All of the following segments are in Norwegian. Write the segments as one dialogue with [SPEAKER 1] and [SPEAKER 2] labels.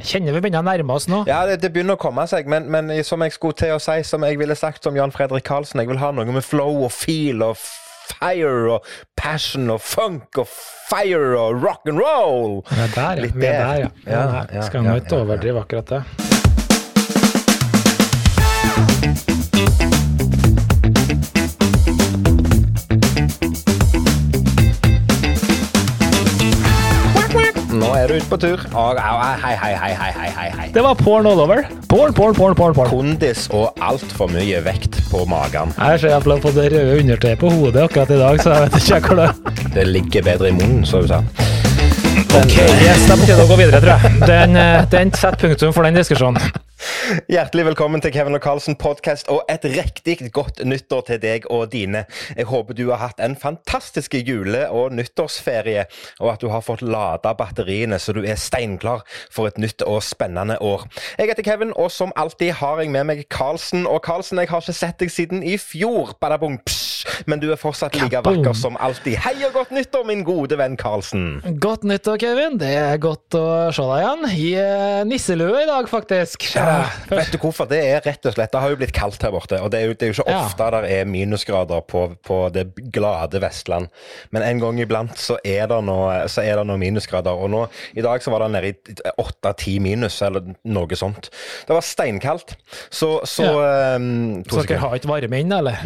[SPEAKER 1] Kjenner vi begynner å nærme oss nå.
[SPEAKER 2] Ja, det, det begynner å komme seg, men, men som jeg skulle til å si, som jeg ville sagt som Jan Fredrik Karlsen, jeg vil ha noe med flow og feel og fire og passion og funk og fire og rock and roll.
[SPEAKER 1] Vi er der.
[SPEAKER 2] Litt
[SPEAKER 1] er
[SPEAKER 2] der.
[SPEAKER 1] der, ja.
[SPEAKER 2] Ja,
[SPEAKER 1] ja, Skal nå ikke overdrive akkurat det.
[SPEAKER 2] Er ute på tur. Au, hei, hei, hei, hei, hei, hei.
[SPEAKER 1] Det var porn all over. Porn, porn, porn, porn. porn.
[SPEAKER 2] Kondis og altfor mye vekt på magen.
[SPEAKER 1] Jeg ser jeg har fått det røde undertøyet på hodet akkurat i dag, så jeg vet ikke hvor det
[SPEAKER 2] Det ligger bedre i munnen, så du sa.
[SPEAKER 1] Ok, yes, det er på tide å gå videre, tror jeg. Den, eh, den setter punktum for den diskusjonen.
[SPEAKER 2] Hjertelig velkommen til Kevin og Carlsen podcast, og et riktig godt nyttår til deg og dine. Jeg håper du har hatt en fantastisk jule- og nyttårsferie, og at du har fått lada batteriene så du er steinklar for et nytt og spennende år. Jeg heter Kevin, og som alltid har jeg med meg Carlsen. Og Carlsen, jeg har ikke sett deg siden i fjor, badabung, psj, men du er fortsatt like vakker som alltid. Hei og godt nyttår, min gode venn Carlsen.
[SPEAKER 1] Godt nyttår, Kevin. Det er godt å se deg igjen. I eh, nisselue i dag, faktisk.
[SPEAKER 2] Ja, vet du hvorfor? Det er rett og slett Det har jo blitt kaldt her borte, og det er jo, det er jo ikke
[SPEAKER 1] Ja.
[SPEAKER 2] ofte der er minusgrader på, på det glade Vestland. Men en gang iblant så er det noe, så det noe minusgrader. Og nå, i dag så var det nede i åtte-ti minus, eller noe sånt. Det var steinkaldt. Så, så ja. um,
[SPEAKER 1] Så dere har ikke varme inne, eller?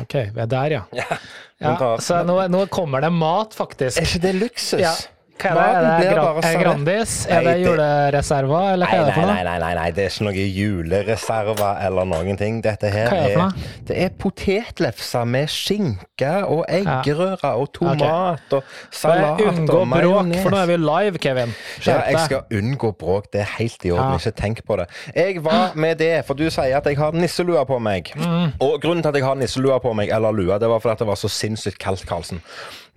[SPEAKER 1] Ok, vi er der, ja.
[SPEAKER 2] Ja,
[SPEAKER 1] ja så nå, nå kommer det mat, faktisk.
[SPEAKER 2] Er ikke det luksus?
[SPEAKER 1] Ja. Hva er det? Er det,
[SPEAKER 2] bare.
[SPEAKER 1] Grandis? Er det julereserver, eller hva
[SPEAKER 2] Nei,
[SPEAKER 1] er det for
[SPEAKER 2] nei,
[SPEAKER 1] noe?
[SPEAKER 2] nei, nei, nei, det er ikke noe julereserver eller noen ting. Dette her
[SPEAKER 1] Hva er det
[SPEAKER 2] er, det er potetlefser med skinke og eggerøre og tomat og salat
[SPEAKER 1] Unngå
[SPEAKER 2] og
[SPEAKER 1] bråk, for nå er vi live, Kevin.
[SPEAKER 2] Ja, jeg skal unngå bråk. Det er helt i orden. Ikke tenk på det. Jeg var med det, for du sier at jeg har nisselua på meg.
[SPEAKER 1] Mm.
[SPEAKER 2] Og grunnen til at jeg har nisselua på meg, eller lua, det var fordi det var så sinnssykt kaldt, Karlsen.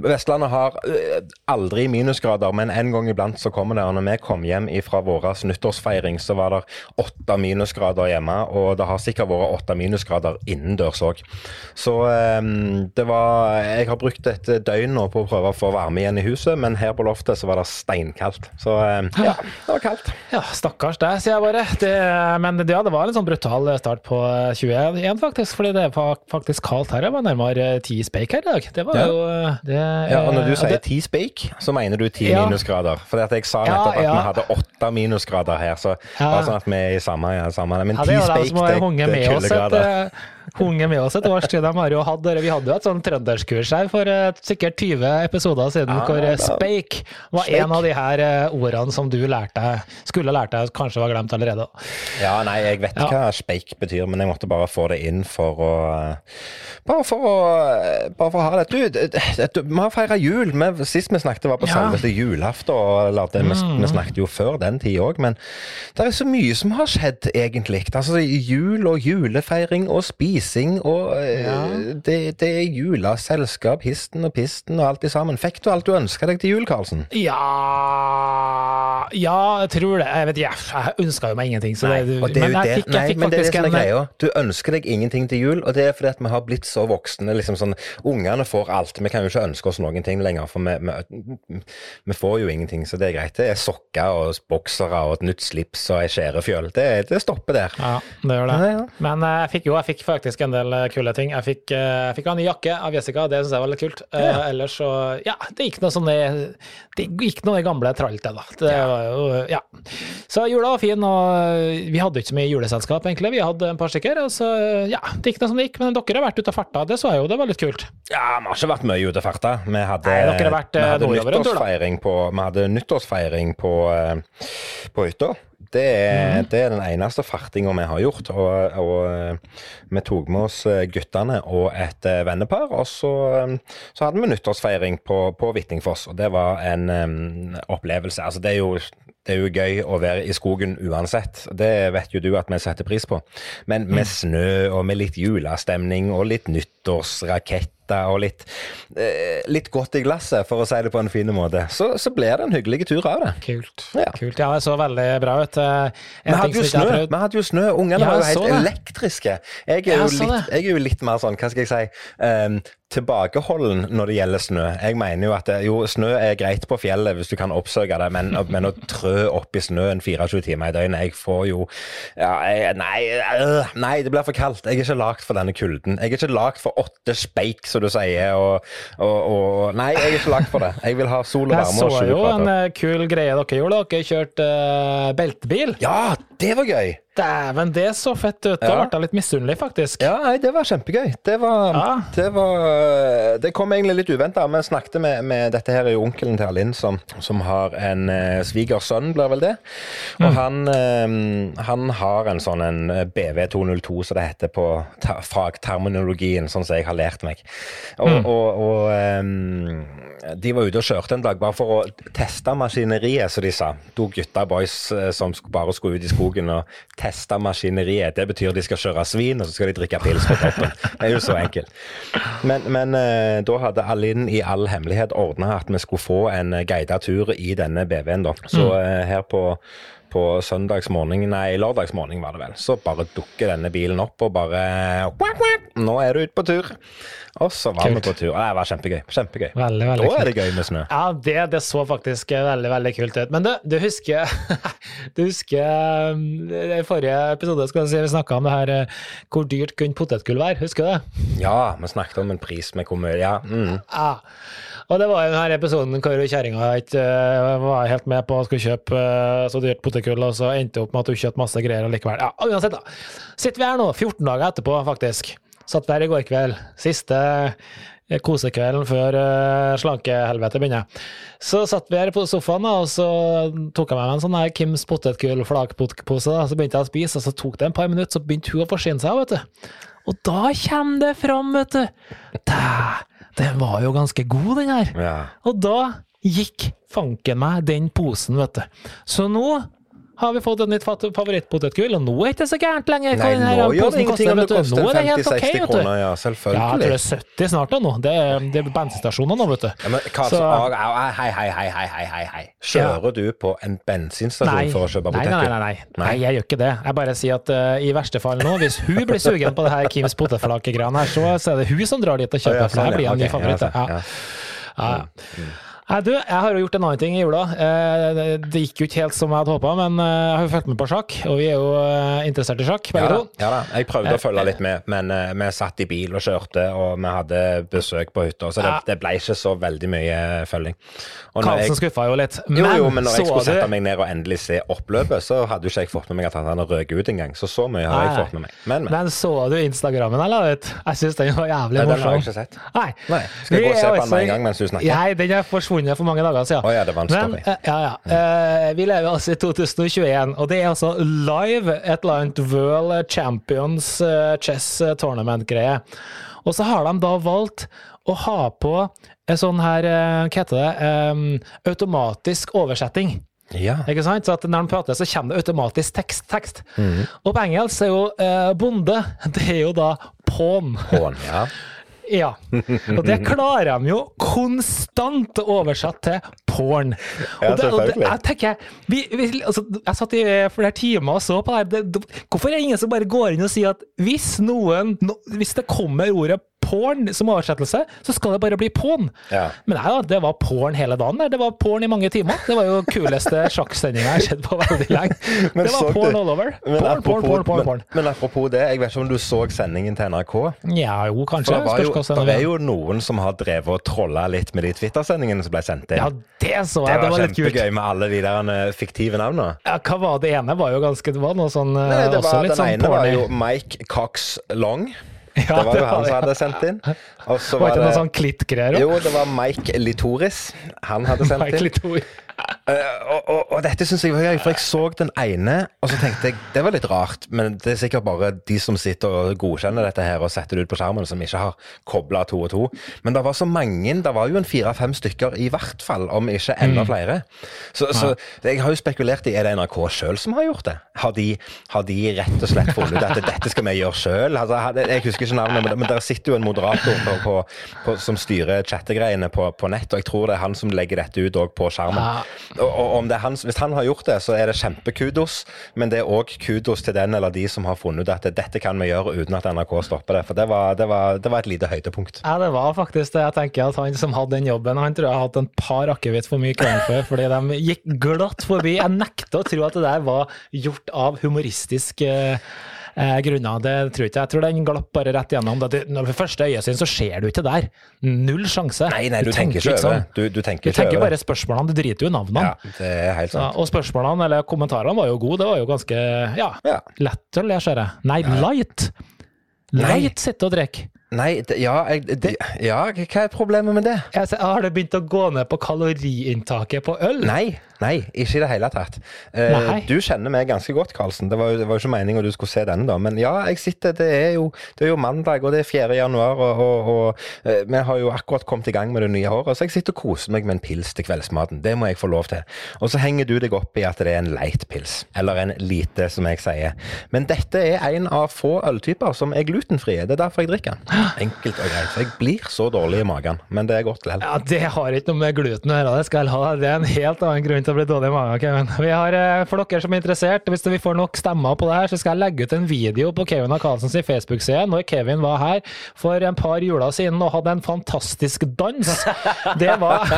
[SPEAKER 2] Vestlandet har øh, aldri minusgrader, men en gang iblant så kommer det. Og når vi kom hjem fra vår nyttårsfeiring, så var det åtte minusgrader hjemme, og det har sikkert vært åtte minusgrader innendørs òg. Så øh, det var Jeg har brukt et døgn nå på å prøve å få varme igjen i huset, men her på loftet så var det steinkaldt. Så øh, ja, det var kaldt.
[SPEAKER 1] Ja, stakkars deg, sier jeg bare. Det, men det, ja, det var en sånn brutal start på 21, faktisk. Fordi det var faktisk kaldt her. Det var nærmere ti speik her i dag. Det var
[SPEAKER 2] Ja.
[SPEAKER 1] jo det,
[SPEAKER 2] Ja, og når du
[SPEAKER 1] eh,
[SPEAKER 2] sier ti speik, så mener du ti
[SPEAKER 1] Ja.
[SPEAKER 2] minusgrader. For jeg sa nettopp at vi hadde åtte minusgrader her, så bare sånn at vi er i samme, samme. Men ti
[SPEAKER 1] det
[SPEAKER 2] speik, det, det er
[SPEAKER 1] med
[SPEAKER 2] kuldegrader.
[SPEAKER 1] Hunget med oss et års tid. Hatt, vi hadde jo et sånn trønderskurs her for uh, sikkert 20 episoder siden,
[SPEAKER 2] Ja,
[SPEAKER 1] hvor eh, speik var
[SPEAKER 2] Speik.
[SPEAKER 1] en av de her uh, ordene som du lærte, skulle lært deg, kanskje var glemt allerede.
[SPEAKER 2] Ja, nei, jeg vet
[SPEAKER 1] Ja.
[SPEAKER 2] hva speik betyr, men jeg måtte bare få det inn for å Bare for å, bare for å ha det. Du, det- det- vi har feira jul. Vi, sist vi snakket, var på
[SPEAKER 1] Ja. Mm.
[SPEAKER 2] selveste julaften. og vi, vi snakket jo før den tid òg, men det er så mye som har skjedd, egentlig. Altså Jul og julefeiring og spising og eh,
[SPEAKER 1] Ja.
[SPEAKER 2] det, det er juleselskap, histen og pisten og alt i sammen. Fikk du alt du ønska deg til jul, Karlsen?
[SPEAKER 1] Ja Ja, jeg tror det. Jeg vet ikke, jeg ønska jo meg ingenting. Så det,
[SPEAKER 2] og det er jo det,
[SPEAKER 1] fikk,
[SPEAKER 2] nei, men det er det som er greia. Du ønsker deg ingenting til jul, og det er fordi at vi har blitt så voksne. liksom sånn, Ungene får alt. Vi kan jo ikke ønske oss noen ting lenger, for vi, vi, vi får jo ingenting. Så det er greit. Det er sokker og boksere og et nytt slips og ei skjærefjøl. Det, det stopper der.
[SPEAKER 1] Ja, det gjør det.
[SPEAKER 2] Ja, ja.
[SPEAKER 1] Men eh, jeg fikk jo jeg fikk faktisk en del eh, kule ting. Jeg fikk, eh, jeg fikk en ny jakke av Jessica, det syns jeg var litt kult. Ja,
[SPEAKER 2] Ja.
[SPEAKER 1] ellers så Ja, det gikk noe sånn i Det gikk noe i gamle traltet, da. Det var jo Ja. Så jula var fin, og vi hadde ikke så mye juleselskap, egentlig. Vi hadde en par stykker, og så ja, det gikk noe som det gikk. Men dere har vært ute og farta, det så jeg jo, det var litt kult.
[SPEAKER 2] Ja, vi har ikke vært mye ute og farta. Vi hadde,
[SPEAKER 1] Nei, dere har vært,
[SPEAKER 2] vi
[SPEAKER 1] eh,
[SPEAKER 2] hadde nyttårsfeiring på, vi hadde nyttårsfeiring på, eh, på hytta. Det er,
[SPEAKER 1] mm.
[SPEAKER 2] det er den eneste fartinga vi har gjort. Og, og eh, vi tok med oss eh, guttene og et eh, vennepar. Og så, så hadde vi nyttårsfeiring på, på Hvittingfoss, og det var en um, opplevelse. Altså, det er jo det er jo gøy å være i skogen uansett. Det vet jo du at vi setter pris på. Men med snø og med litt julestemning og litt nyttårsrakett og litt, eh, litt godt i glasset, for å si det på en fin måte, så, så blir det en hyggelig tur av det.
[SPEAKER 1] Kult.
[SPEAKER 2] Ja.
[SPEAKER 1] Kult. Ja, det så veldig bra ut. Eh, en
[SPEAKER 2] Vi hadde
[SPEAKER 1] ting
[SPEAKER 2] jo snø. Vi hadde jo snø. Ungene
[SPEAKER 1] Ja,
[SPEAKER 2] var jo helt elektriske. Jeg er, jo litt, jeg er jo litt mer sånn, hva skal jeg si, um, tilbakeholden når det gjelder snø. Jeg mener jo at det, jo, snø er greit på fjellet hvis du kan oppsøke det, men, men å trø opp i snøen 24 timer i døgnet Jeg får jo ja, jeg, nei, øh, nei, det blir for kaldt. Jeg er ikke lagd for denne kulden. Jeg er ikke lagd for åtte speik, som du sier, og, og, og Nei, jeg er ikke lagd for det. Jeg vil ha sol og varme. Jeg så
[SPEAKER 1] jo en eh, kul greie dere gjorde. Dere kjørte uh, beltebil.
[SPEAKER 2] Ja, det var gøy!
[SPEAKER 1] Dæven, det så fett ut. Da
[SPEAKER 2] Ja.
[SPEAKER 1] ble jeg litt misunnelig, faktisk.
[SPEAKER 2] Ja, nei, det var kjempegøy. Det var
[SPEAKER 1] Ja.
[SPEAKER 2] Det, var, det kom egentlig litt uventa. Vi snakket med, med Dette her er jo onkelen til Alinn, som, som har en eh, svigersønn, blir vel det. Og
[SPEAKER 1] Mm.
[SPEAKER 2] han, eh, han har en sånn en BV202, som det heter på fagterminologien, sånn som jeg har lært meg. Og,
[SPEAKER 1] Mm.
[SPEAKER 2] og, og eh, de var ute og kjørte en dag bare for å teste maskineriet, som de sa. To gutta boys eh, som bare skulle ut i skogen og teste maskineriet. Det betyr de skal kjøre svin, og så skal de drikke pils på toppen. Det er jo så enkelt. Men, men eh, da hadde Alin i all hemmelighet ordna at vi skulle få en eh, guidet tur i denne BV-en, da. Så mm. her på på søndagsmorgen, nei, lørdagsmorgen var det vel, så bare dukker denne bilen opp og bare Nå er du ute på tur. Og så var
[SPEAKER 1] Kult.
[SPEAKER 2] vi på tur. Det var kjempegøy. Kjempegøy.
[SPEAKER 1] Veldig, veldig
[SPEAKER 2] da er det gøy med snø.
[SPEAKER 1] Ja, det, det så faktisk veldig veldig kult ut. Men du, du husker Du husker um, i forrige episode skal si, vi snakka om det her eh, hvor dyrt kunne potetgull være, husker du det?
[SPEAKER 2] Ja, vi snakket om en pris med hvor mye Ja. Mm.
[SPEAKER 1] Ja. Og det var jo denne episoden hvor kjerringa ikke eh, var helt med på å skulle kjøpe eh, så dyrt potetgull, og så endte opp med at hun kjøpte masse greier likevel. Ja, uansett, da. Sitter vi her nå, 14 dager etterpå, faktisk. Satt vi her i går kveld. Siste eh, kosekvelden før uh, slankehelvete begynner. Så satt vi her på sofaen, da, og så tok jeg med meg en sånn her Kims potetgull flakpose. da, Så begynte jeg å spise, og så tok det en par minutter, så begynte hun å forsyne seg, vet du. Og da kommer det fram, vet du. Dæ, den var jo ganske god, den her.
[SPEAKER 2] Ja.
[SPEAKER 1] Og da gikk fanken meg den posen, vet du. Så nå har vi fått et nytt favorittpotetgull, og nå er det ikke så gærent lenger.
[SPEAKER 2] Nei, nå gjør det ingenting om det koster
[SPEAKER 1] er det helt
[SPEAKER 2] 50-60
[SPEAKER 1] ok,
[SPEAKER 2] kroner, ja,
[SPEAKER 1] Ja, jeg tror det er 70 snart da nå. Det er, det er bensinstasjoner nå, vet du.
[SPEAKER 2] Ja, men hva,
[SPEAKER 1] Så-
[SPEAKER 2] au, hei, hei, hei, hei, hei, hei. Kjører du på en bensinstasjon for å kjøpe
[SPEAKER 1] nei, nei, nei, nei, nei. jeg gjør ikke det. Jeg bare sier at uh, i verste fall nå, hvis hun blir sugen på det her Kims potetflakegreiene her, så, så er det hun som drar dit og
[SPEAKER 2] kjøper,
[SPEAKER 1] kjøper,
[SPEAKER 2] ja,
[SPEAKER 1] for det her
[SPEAKER 2] sånn,
[SPEAKER 1] blir
[SPEAKER 2] ja.
[SPEAKER 1] en ny favoritt.
[SPEAKER 2] ja,
[SPEAKER 1] Ja. Nei, du, jeg har jo gjort en annen ting i jula. Eh, Det gikk jo ikke helt som jeg hadde håpa, men eh, jeg har jo fulgt med på sjakk, og vi er jo eh, interessert i sjakk, begge
[SPEAKER 2] Ja,
[SPEAKER 1] to.
[SPEAKER 2] ja da, jeg prøvde å følge litt med, men vi satt i bil og kjørte, og vi hadde besøk på hytta, så det, det ble ikke så veldig mye følging.
[SPEAKER 1] Karlsen skuffa jo litt.
[SPEAKER 2] jo, jo, men når jeg skulle sette meg ned og endelig se oppløpet, så hadde jo ikke jeg fått med meg at han hadde røket ut engang. Så så mye har jeg fått med meg. Men, men.
[SPEAKER 1] Men så du Instagrammen jeg la ut? Jeg syns den var jævlig
[SPEAKER 2] Nei, den har jeg ikke sett.
[SPEAKER 1] Nei.
[SPEAKER 2] Nei, skal jeg gå og se på den med en gang mens du snakker?
[SPEAKER 1] Nei, den er forsvunnet for mange dager siden.
[SPEAKER 2] Å ja, det var en
[SPEAKER 1] Men,
[SPEAKER 2] story.
[SPEAKER 1] eh, ja, ja. Mm. vi lever altså i 2021, og det er altså live et eller annet World Champions eh, Chess Tournament-greie. Og så har de da valgt å ha på en sånn her, eh, hva heter det, um, automatisk oversetting.
[SPEAKER 2] Ja.
[SPEAKER 1] Ikke sant? Så når de prater, så kommer det automatisk tekst. tekst.
[SPEAKER 2] Mm.
[SPEAKER 1] Og på engelsk er jo eh, bonde, det er jo da pawn.
[SPEAKER 2] pawn ja.
[SPEAKER 1] Ja. Og det klarer de jo konstant å oversette til porn. Og det, og det, jeg tenker, vi, vi, altså, jeg satt i flere timer og så på det her. Hvorfor er det ingen som bare går inn og sier at hvis noen no, Hvis det kommer ordet porn som oversettelse, så skal det bare bli porn.
[SPEAKER 2] Ja.
[SPEAKER 1] Men nei da, det var porn hele dagen. der. Det var porn i mange timer. Det var jo kuleste sjakksendinga jeg har sett på veldig lenge.
[SPEAKER 2] Men
[SPEAKER 1] Det
[SPEAKER 2] var
[SPEAKER 1] var
[SPEAKER 2] du-
[SPEAKER 1] porn all over. Porn,
[SPEAKER 2] apropos,
[SPEAKER 1] porn, porn, porn, porn.
[SPEAKER 2] Men, men apropos det, jeg vet ikke om du så sendingen til NRK?
[SPEAKER 1] Ja, jo, kanskje.
[SPEAKER 2] For det, var jo, det er jo noen som har drevet og trolla litt med de Twitter-sendingene som ble sendt inn.
[SPEAKER 1] Ja, det så
[SPEAKER 2] det
[SPEAKER 1] jeg.
[SPEAKER 2] var,
[SPEAKER 1] Det var litt kult.
[SPEAKER 2] kjempegøy med alle de der eh, fiktive navnene.
[SPEAKER 1] Ja, hva var det ene? var jo ganske, Det var noe sånn eh,
[SPEAKER 2] Nei, det
[SPEAKER 1] også
[SPEAKER 2] var, den
[SPEAKER 1] sånn
[SPEAKER 2] ene var jo Mike Cox Long.
[SPEAKER 1] Ja,
[SPEAKER 2] det var jo han som hadde sendt inn. Og så
[SPEAKER 1] Var
[SPEAKER 2] var
[SPEAKER 1] ikke noe sånn klittgreier
[SPEAKER 2] Jo, det var Mike Litoris. Han hadde sendt
[SPEAKER 1] Mike
[SPEAKER 2] inn. Uh, og, og, og dette syns jeg var gøy, for jeg så den ene, og så tenkte jeg det var litt rart. Men det er sikkert bare de som sitter og godkjenner dette her og setter det ut på skjermen, som ikke har kobla to og to. Men det var så mange, det var jo en fire-fem stykker i hvert fall, om ikke enda flere. Så, så jeg har jo spekulert i er det NRK sjøl som har gjort det. Har de, har de rett og slett funnet ut at dette skal vi gjøre sjøl? Altså, jeg husker ikke navnet, men, men der sitter jo en moderator på, på, på, som styrer chattegreiene på, på nett, og jeg tror det er han som legger dette ut òg på skjermen. Og, og om det han, Hvis han har gjort det, så er det kjempekudos, men det er òg kudos til den eller de som har funnet ut at dette kan vi gjøre uten at NRK stopper det. For det var, det var, det var et lite høydepunkt.
[SPEAKER 1] Ja, det var faktisk det. Jeg tenker at Han som hadde den jobben, han tror jeg har hatt en par akevitt for mye kvelden før, fordi de gikk glatt forbi. Jeg nekter å tro at det der var gjort av humoristisk eh, grunner. Det tror jeg ikke. Jeg tror den glapp bare rett gjennom. Det, det- når ved første øyesyn så ser du ikke der. Null sjanse.
[SPEAKER 2] Nei, nei, du, tenker ikke over. Du, du tenker
[SPEAKER 1] Du tenker bare spørsmålene, du driter jo i navnene.
[SPEAKER 2] Ja, det er helt
[SPEAKER 1] sant.
[SPEAKER 2] sant.
[SPEAKER 1] og spørsmålene eller kommentarene var jo gode, det var jo ganske ja,
[SPEAKER 2] Ja.
[SPEAKER 1] lett å le, ser jeg. Nei, light. Light sitte og drikke.
[SPEAKER 2] Nei, ja, jeg, det, ja, hva er problemet med det?
[SPEAKER 1] Jeg Har det begynt å gå ned på kaloriinntaket på øl?
[SPEAKER 2] Nei, nei, ikke i det hele tatt.
[SPEAKER 1] Uh,
[SPEAKER 2] du kjenner meg ganske godt, Karlsen. Det var jo det var jo ikke meningen du skulle se denne, da. Men ja, jeg sitter, det er jo, det er jo mandag, og det er 4. januar, og, og, og uh, vi har jo akkurat kommet i gang med det nye året, så jeg sitter og koser meg med en pils til kveldsmaten. Det må jeg få lov til. Og så henger du deg opp i at det er en light pils, eller en lite, som jeg sier. Men dette er en av få øltyper som er glutenfrie. Det er derfor jeg drikker den. Enkelt og greit. Jeg blir så dårlig i magen, men det er godt likevel.
[SPEAKER 1] Ja, Det har ikke noe med gluten å gjøre, det skal jeg ha. Det er en helt annen grunn til å bli dårlig i magen. Kevin. Vi har, eh, for dere som er interessert, hvis vi får nok stemmer på det her, så skal jeg legge ut en video på Kevin Akalsens Karlsens Facebook-side når Kevin var her for en par juler siden og hadde en fantastisk dans. Det var,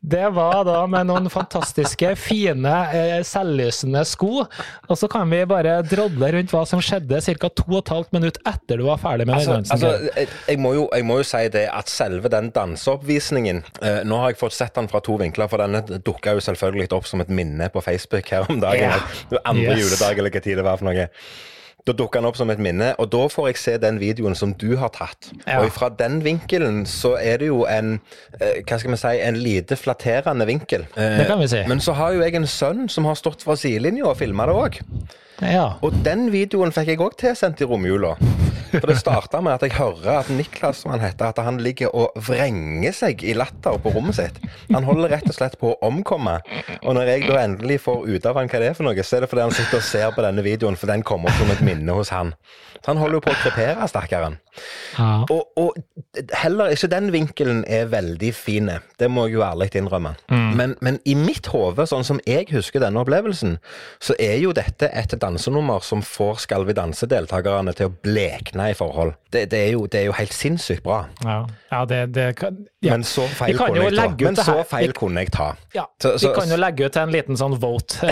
[SPEAKER 1] det var da med noen fantastiske, fine, eh, selvlysende sko. Og så kan vi bare drodle rundt hva som skjedde ca. to og et halvt minutt etter du var ferdig med
[SPEAKER 2] Altså,
[SPEAKER 1] dansen.
[SPEAKER 2] altså jeg, må jo, jeg må jo si det at selve den danseoppvisningen eh, Nå har jeg fått sett den fra to vinkler, for denne dukka jo selvfølgelig opp som et minne på Facebook her om dagen. Var andre
[SPEAKER 1] Yes.
[SPEAKER 2] juledag, eller hva tid det var for noe. Da dukker den opp som et minne, og da får jeg se den videoen som du har tatt.
[SPEAKER 1] Ja.
[SPEAKER 2] Og fra den vinkelen så er det jo en eh, hva skal vi si, en lite flatterende vinkel. Eh,
[SPEAKER 1] Det kan vi si.
[SPEAKER 2] Men så har jo jeg en sønn som har stått fra sidelinja og filma det òg.
[SPEAKER 1] Ja.
[SPEAKER 2] Og den videoen fikk jeg òg tilsendt i romjula. For det starta med at jeg hører at Niklas, som han heter, at han ligger og vrenger seg i latter på rommet sitt. Han holder rett og slett på å omkomme. Og når jeg da endelig får ut av han hva det er for noe, så er det fordi han sitter og ser på denne videoen, for den kommer som et minne hos han. Så han holder jo på å krepere, stakkaren.
[SPEAKER 1] ja.
[SPEAKER 2] Og, og heller ikke den vinkelen er veldig fin, det må jeg jo ærlig innrømme. Men, men i mitt hode, sånn som jeg husker denne opplevelsen, så er jo dette et dansenummer som får Skal vi danse-deltakerne til å blekne i forhold. Det, det, er jo, det er jo helt sinnssykt bra.
[SPEAKER 1] Ja, ja det, det kan ja.
[SPEAKER 2] Men så feil
[SPEAKER 1] kan
[SPEAKER 2] kunne jeg. Men så feil
[SPEAKER 1] Vi-
[SPEAKER 2] kunne jeg ta.
[SPEAKER 1] Ja,
[SPEAKER 2] Så- så-
[SPEAKER 1] vi kan jo legge ut en liten sånn vote.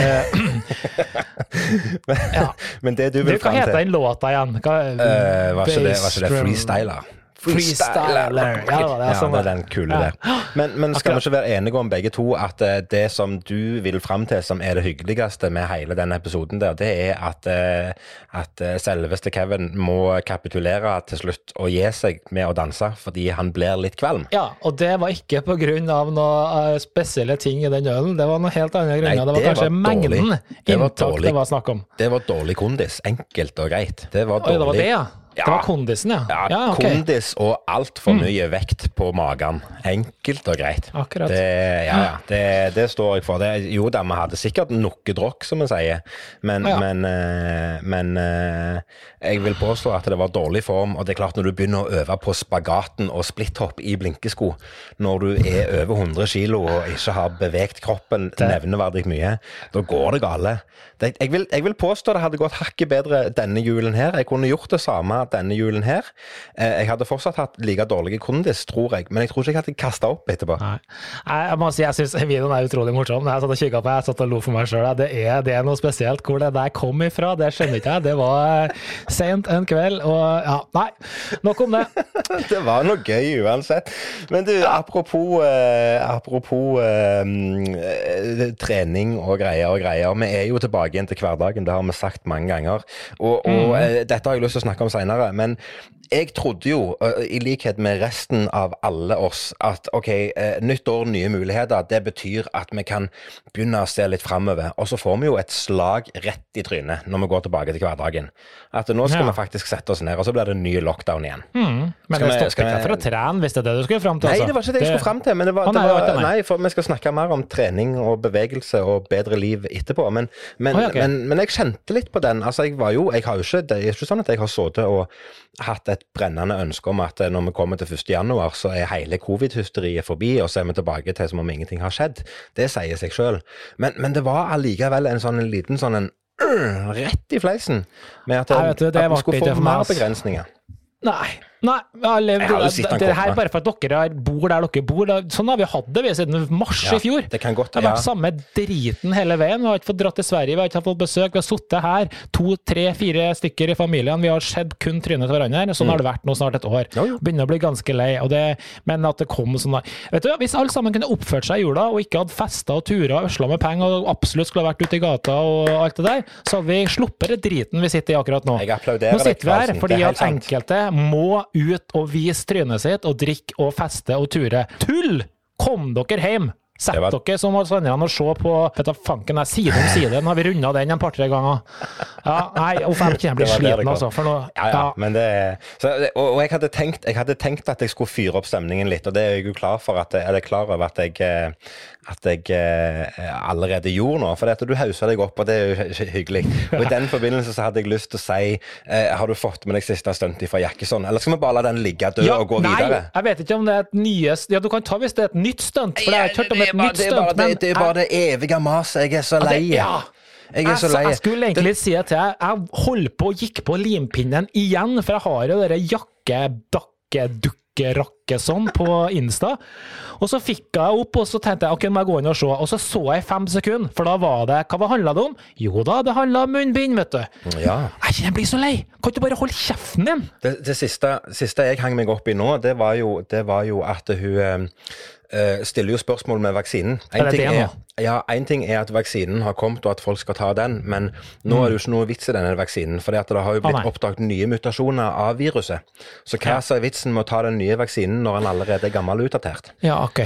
[SPEAKER 1] men, ja.
[SPEAKER 2] Men det du
[SPEAKER 1] Du,
[SPEAKER 2] til
[SPEAKER 1] hva
[SPEAKER 2] fram
[SPEAKER 1] heter den låta igjen? Hva,
[SPEAKER 2] uh, var, ikke det, var ikke det freestyler?
[SPEAKER 1] Freestyler. Ja, det er, sånn
[SPEAKER 2] Ja, det er den kule
[SPEAKER 1] Ja.
[SPEAKER 2] der. Men, men skal vi ikke være enige om begge to at eh, det som du vil fram til som er det hyggeligste med hele denne episoden der, det er at, eh, at eh, selveste Kevin må kapitulere til slutt og gi seg med å danse fordi han blir litt kvalm?
[SPEAKER 1] Ja, og det var ikke på grunn av noe eh, spesielle ting i den ølen, det var noe helt andre grunner.
[SPEAKER 2] Nei,
[SPEAKER 1] det var kanskje
[SPEAKER 2] var
[SPEAKER 1] mengden
[SPEAKER 2] Det var
[SPEAKER 1] inntak
[SPEAKER 2] dårlig.
[SPEAKER 1] det var snakk om.
[SPEAKER 2] Det var dårlig kondis. Enkelt og greit. Det var
[SPEAKER 1] Oi,
[SPEAKER 2] dårlig.
[SPEAKER 1] det var det, ja?
[SPEAKER 2] Ja.
[SPEAKER 1] Det var kondisen, ja?
[SPEAKER 2] Ja,
[SPEAKER 1] ja ok. Mm.
[SPEAKER 2] kondis og altfor mye vekt på magen. Enkelt og greit.
[SPEAKER 1] Akkurat.
[SPEAKER 2] Det, ja, ja, det, det står jeg for. Det, jo da, vi hadde sikkert noe drokk, som vi sier, men,
[SPEAKER 1] Ja.
[SPEAKER 2] men, eh, men eh, jeg vil påstå at det var dårlig form. Og det er klart, når du begynner å øve på spagaten og splitthopp i blinkesko, når du er over 100 kilo og ikke har beveget kroppen nevneverdig mye, da går det gale. Jeg, vil, jeg vil påstå det hadde gått hakket bedre denne julen her. Jeg kunne gjort det samme denne julen her. Eh, Jeg hadde fortsatt hatt like dårlige kondis, tror jeg, men jeg tror ikke jeg hadde kasta opp etterpå.
[SPEAKER 1] Nei. Jeg må si jeg syns videoen er utrolig morsom. Jeg satt og kikka på, jeg satt og lo for meg sjøl. Det, det er noe spesielt. Hvor det der kom ifra, det skjønner ikke jeg. Det var seint sent en kveld, og ja, nei. Nok om det.
[SPEAKER 2] Det var noe gøy uansett. Men du, apropos, eh, apropos eh, eh, trening og greier og greier. Vi er jo tilbake igjen til hverdagen, det har vi sagt mange ganger. Og, og mm. dette har jeg lyst til å snakke om senere. Men jeg trodde jo, i likhet med resten av alle oss, at ok, nytt år, nye muligheter, det betyr at vi kan begynne å se litt framover. Og så får vi jo et slag rett i trynet når vi går tilbake til hverdagen. At nå skal
[SPEAKER 1] Ja.
[SPEAKER 2] vi faktisk sette oss ned, og så blir det ny lockdown igjen.
[SPEAKER 1] Men
[SPEAKER 2] Skal
[SPEAKER 1] det stopper ikke
[SPEAKER 2] vi-
[SPEAKER 1] for å trene, hvis det er det du skulle fram til?
[SPEAKER 2] Nei,
[SPEAKER 1] altså.
[SPEAKER 2] det var ikke det jeg skulle fram til. Men det var, oh,
[SPEAKER 1] nei, det var
[SPEAKER 2] nei, for vi skal snakke mer om trening og bevegelse og bedre liv etterpå. Men, men,
[SPEAKER 1] oh, ja, ok.
[SPEAKER 2] men, men jeg kjente litt på den. Altså, jeg var jo Jeg har jo ikke Det er ikke sånn at jeg har sittet og hatt et brennende ønske om at eh, når vi kommer til 1. januar, så er hele covid-hysteriet forbi, og så er vi tilbake til som om ingenting har skjedd. Det sier seg sjøl. Men, men det var allikevel en sånn en liten sånn en rett i fleisen med at,
[SPEAKER 1] Nei, du, det
[SPEAKER 2] at vi skulle få mer begrensninger.
[SPEAKER 1] Nei. Nei, jeg har
[SPEAKER 2] jo sett
[SPEAKER 1] det,
[SPEAKER 2] han
[SPEAKER 1] det
[SPEAKER 2] komme.
[SPEAKER 1] her bare for at dere bor der dere bor. Sånn har vi hatt det vi siden mars
[SPEAKER 2] Ja,
[SPEAKER 1] i fjor.
[SPEAKER 2] det kan godt-
[SPEAKER 1] det har vært
[SPEAKER 2] ja.
[SPEAKER 1] samme driten hele veien. Vi har ikke fått dratt til Sverige, vi har ikke fått besøk. Vi har sittet her, to, tre, fire stykker i familien. Vi har sett kun trynet til hverandre. Sånn har det vært nå snart et år.
[SPEAKER 2] Mm. Jo, jo.
[SPEAKER 1] Begynner å bli ganske lei. Det, men at det kom sånn Vet du, Hvis alle sammen kunne oppført seg i jula og ikke hadde festa og turer og øsla med penger og absolutt skulle ha vært ute i gata og alt det der, så hadde vi sluppet det driten vi sitter i akkurat nå. Nå sitter vi her fordi at enkelte må ut og vise trynet sitt og drikke og feste og ture. Tull! Kom dere hjem! Sett
[SPEAKER 2] var-
[SPEAKER 1] dere som andre og se på vet du, fanken er side om side. Nå har vi runda den en par-tre ganger. Ja, nei, uff, jeg jeg blir sliten, altså. For nå
[SPEAKER 2] Ja, ja, men det så, og, og jeg, hadde tenkt, jeg hadde tenkt at jeg skulle fyre opp stemningen litt, og det er jeg jo klar for at, eller klar over at jeg, eh, at jeg eh, allerede gjorde nå. For det at du hauser deg opp, og det er jo hy- hy- hyggelig. Og I den forbindelse så hadde jeg lyst til å si eh, Har du fått med deg siste stuntet fra Jackison? Eller skal vi bare la den ligge død
[SPEAKER 1] Ja,
[SPEAKER 2] og gå
[SPEAKER 1] nei,
[SPEAKER 2] videre?
[SPEAKER 1] jeg vet ikke om det er et nye Ja, du kan ta hvis det er et nytt stunt, for jeg har ikke hørt om et nytt stunt.
[SPEAKER 2] det, det er bare det evige maset. Jeg er så lei.
[SPEAKER 1] ja.
[SPEAKER 2] Jeg er så
[SPEAKER 1] Jeg, jeg skulle egentlig si det til deg. Jeg holdt på og gikk på limpinnen igjen, for jeg har jo dere jakke-dakke-dukke-rakke-sånn på Insta. Og så fikk jeg opp, og så tenkte jeg ok, må jeg gå inn og se. Og så så jeg fem sekunder, for da var det Hva handla det om? Jo da, det handla om munnbind, vet du.
[SPEAKER 2] Ja.
[SPEAKER 1] Jeg kjenner jeg blir så lei! Kan du bare holde kjeften din?
[SPEAKER 2] Det, det siste, siste jeg hang meg opp i nå, det var jo, det var jo at hun eh, stiller jo spørsmål med vaksinen. En
[SPEAKER 1] Er det
[SPEAKER 2] ting
[SPEAKER 1] det nå?
[SPEAKER 2] Ja, en ting er at vaksinen har kommet og at folk skal ta den, men nå er det jo ikke noe vits i denne vaksinen. For det har jo
[SPEAKER 1] Mm.
[SPEAKER 2] Blitt
[SPEAKER 1] ah,
[SPEAKER 2] oppdaget nye mutasjoner av viruset. Så hva
[SPEAKER 1] Ja.
[SPEAKER 2] er vitsen med å ta den nye vaksinen når den allerede er gammel og utdatert?
[SPEAKER 1] Ja, ok.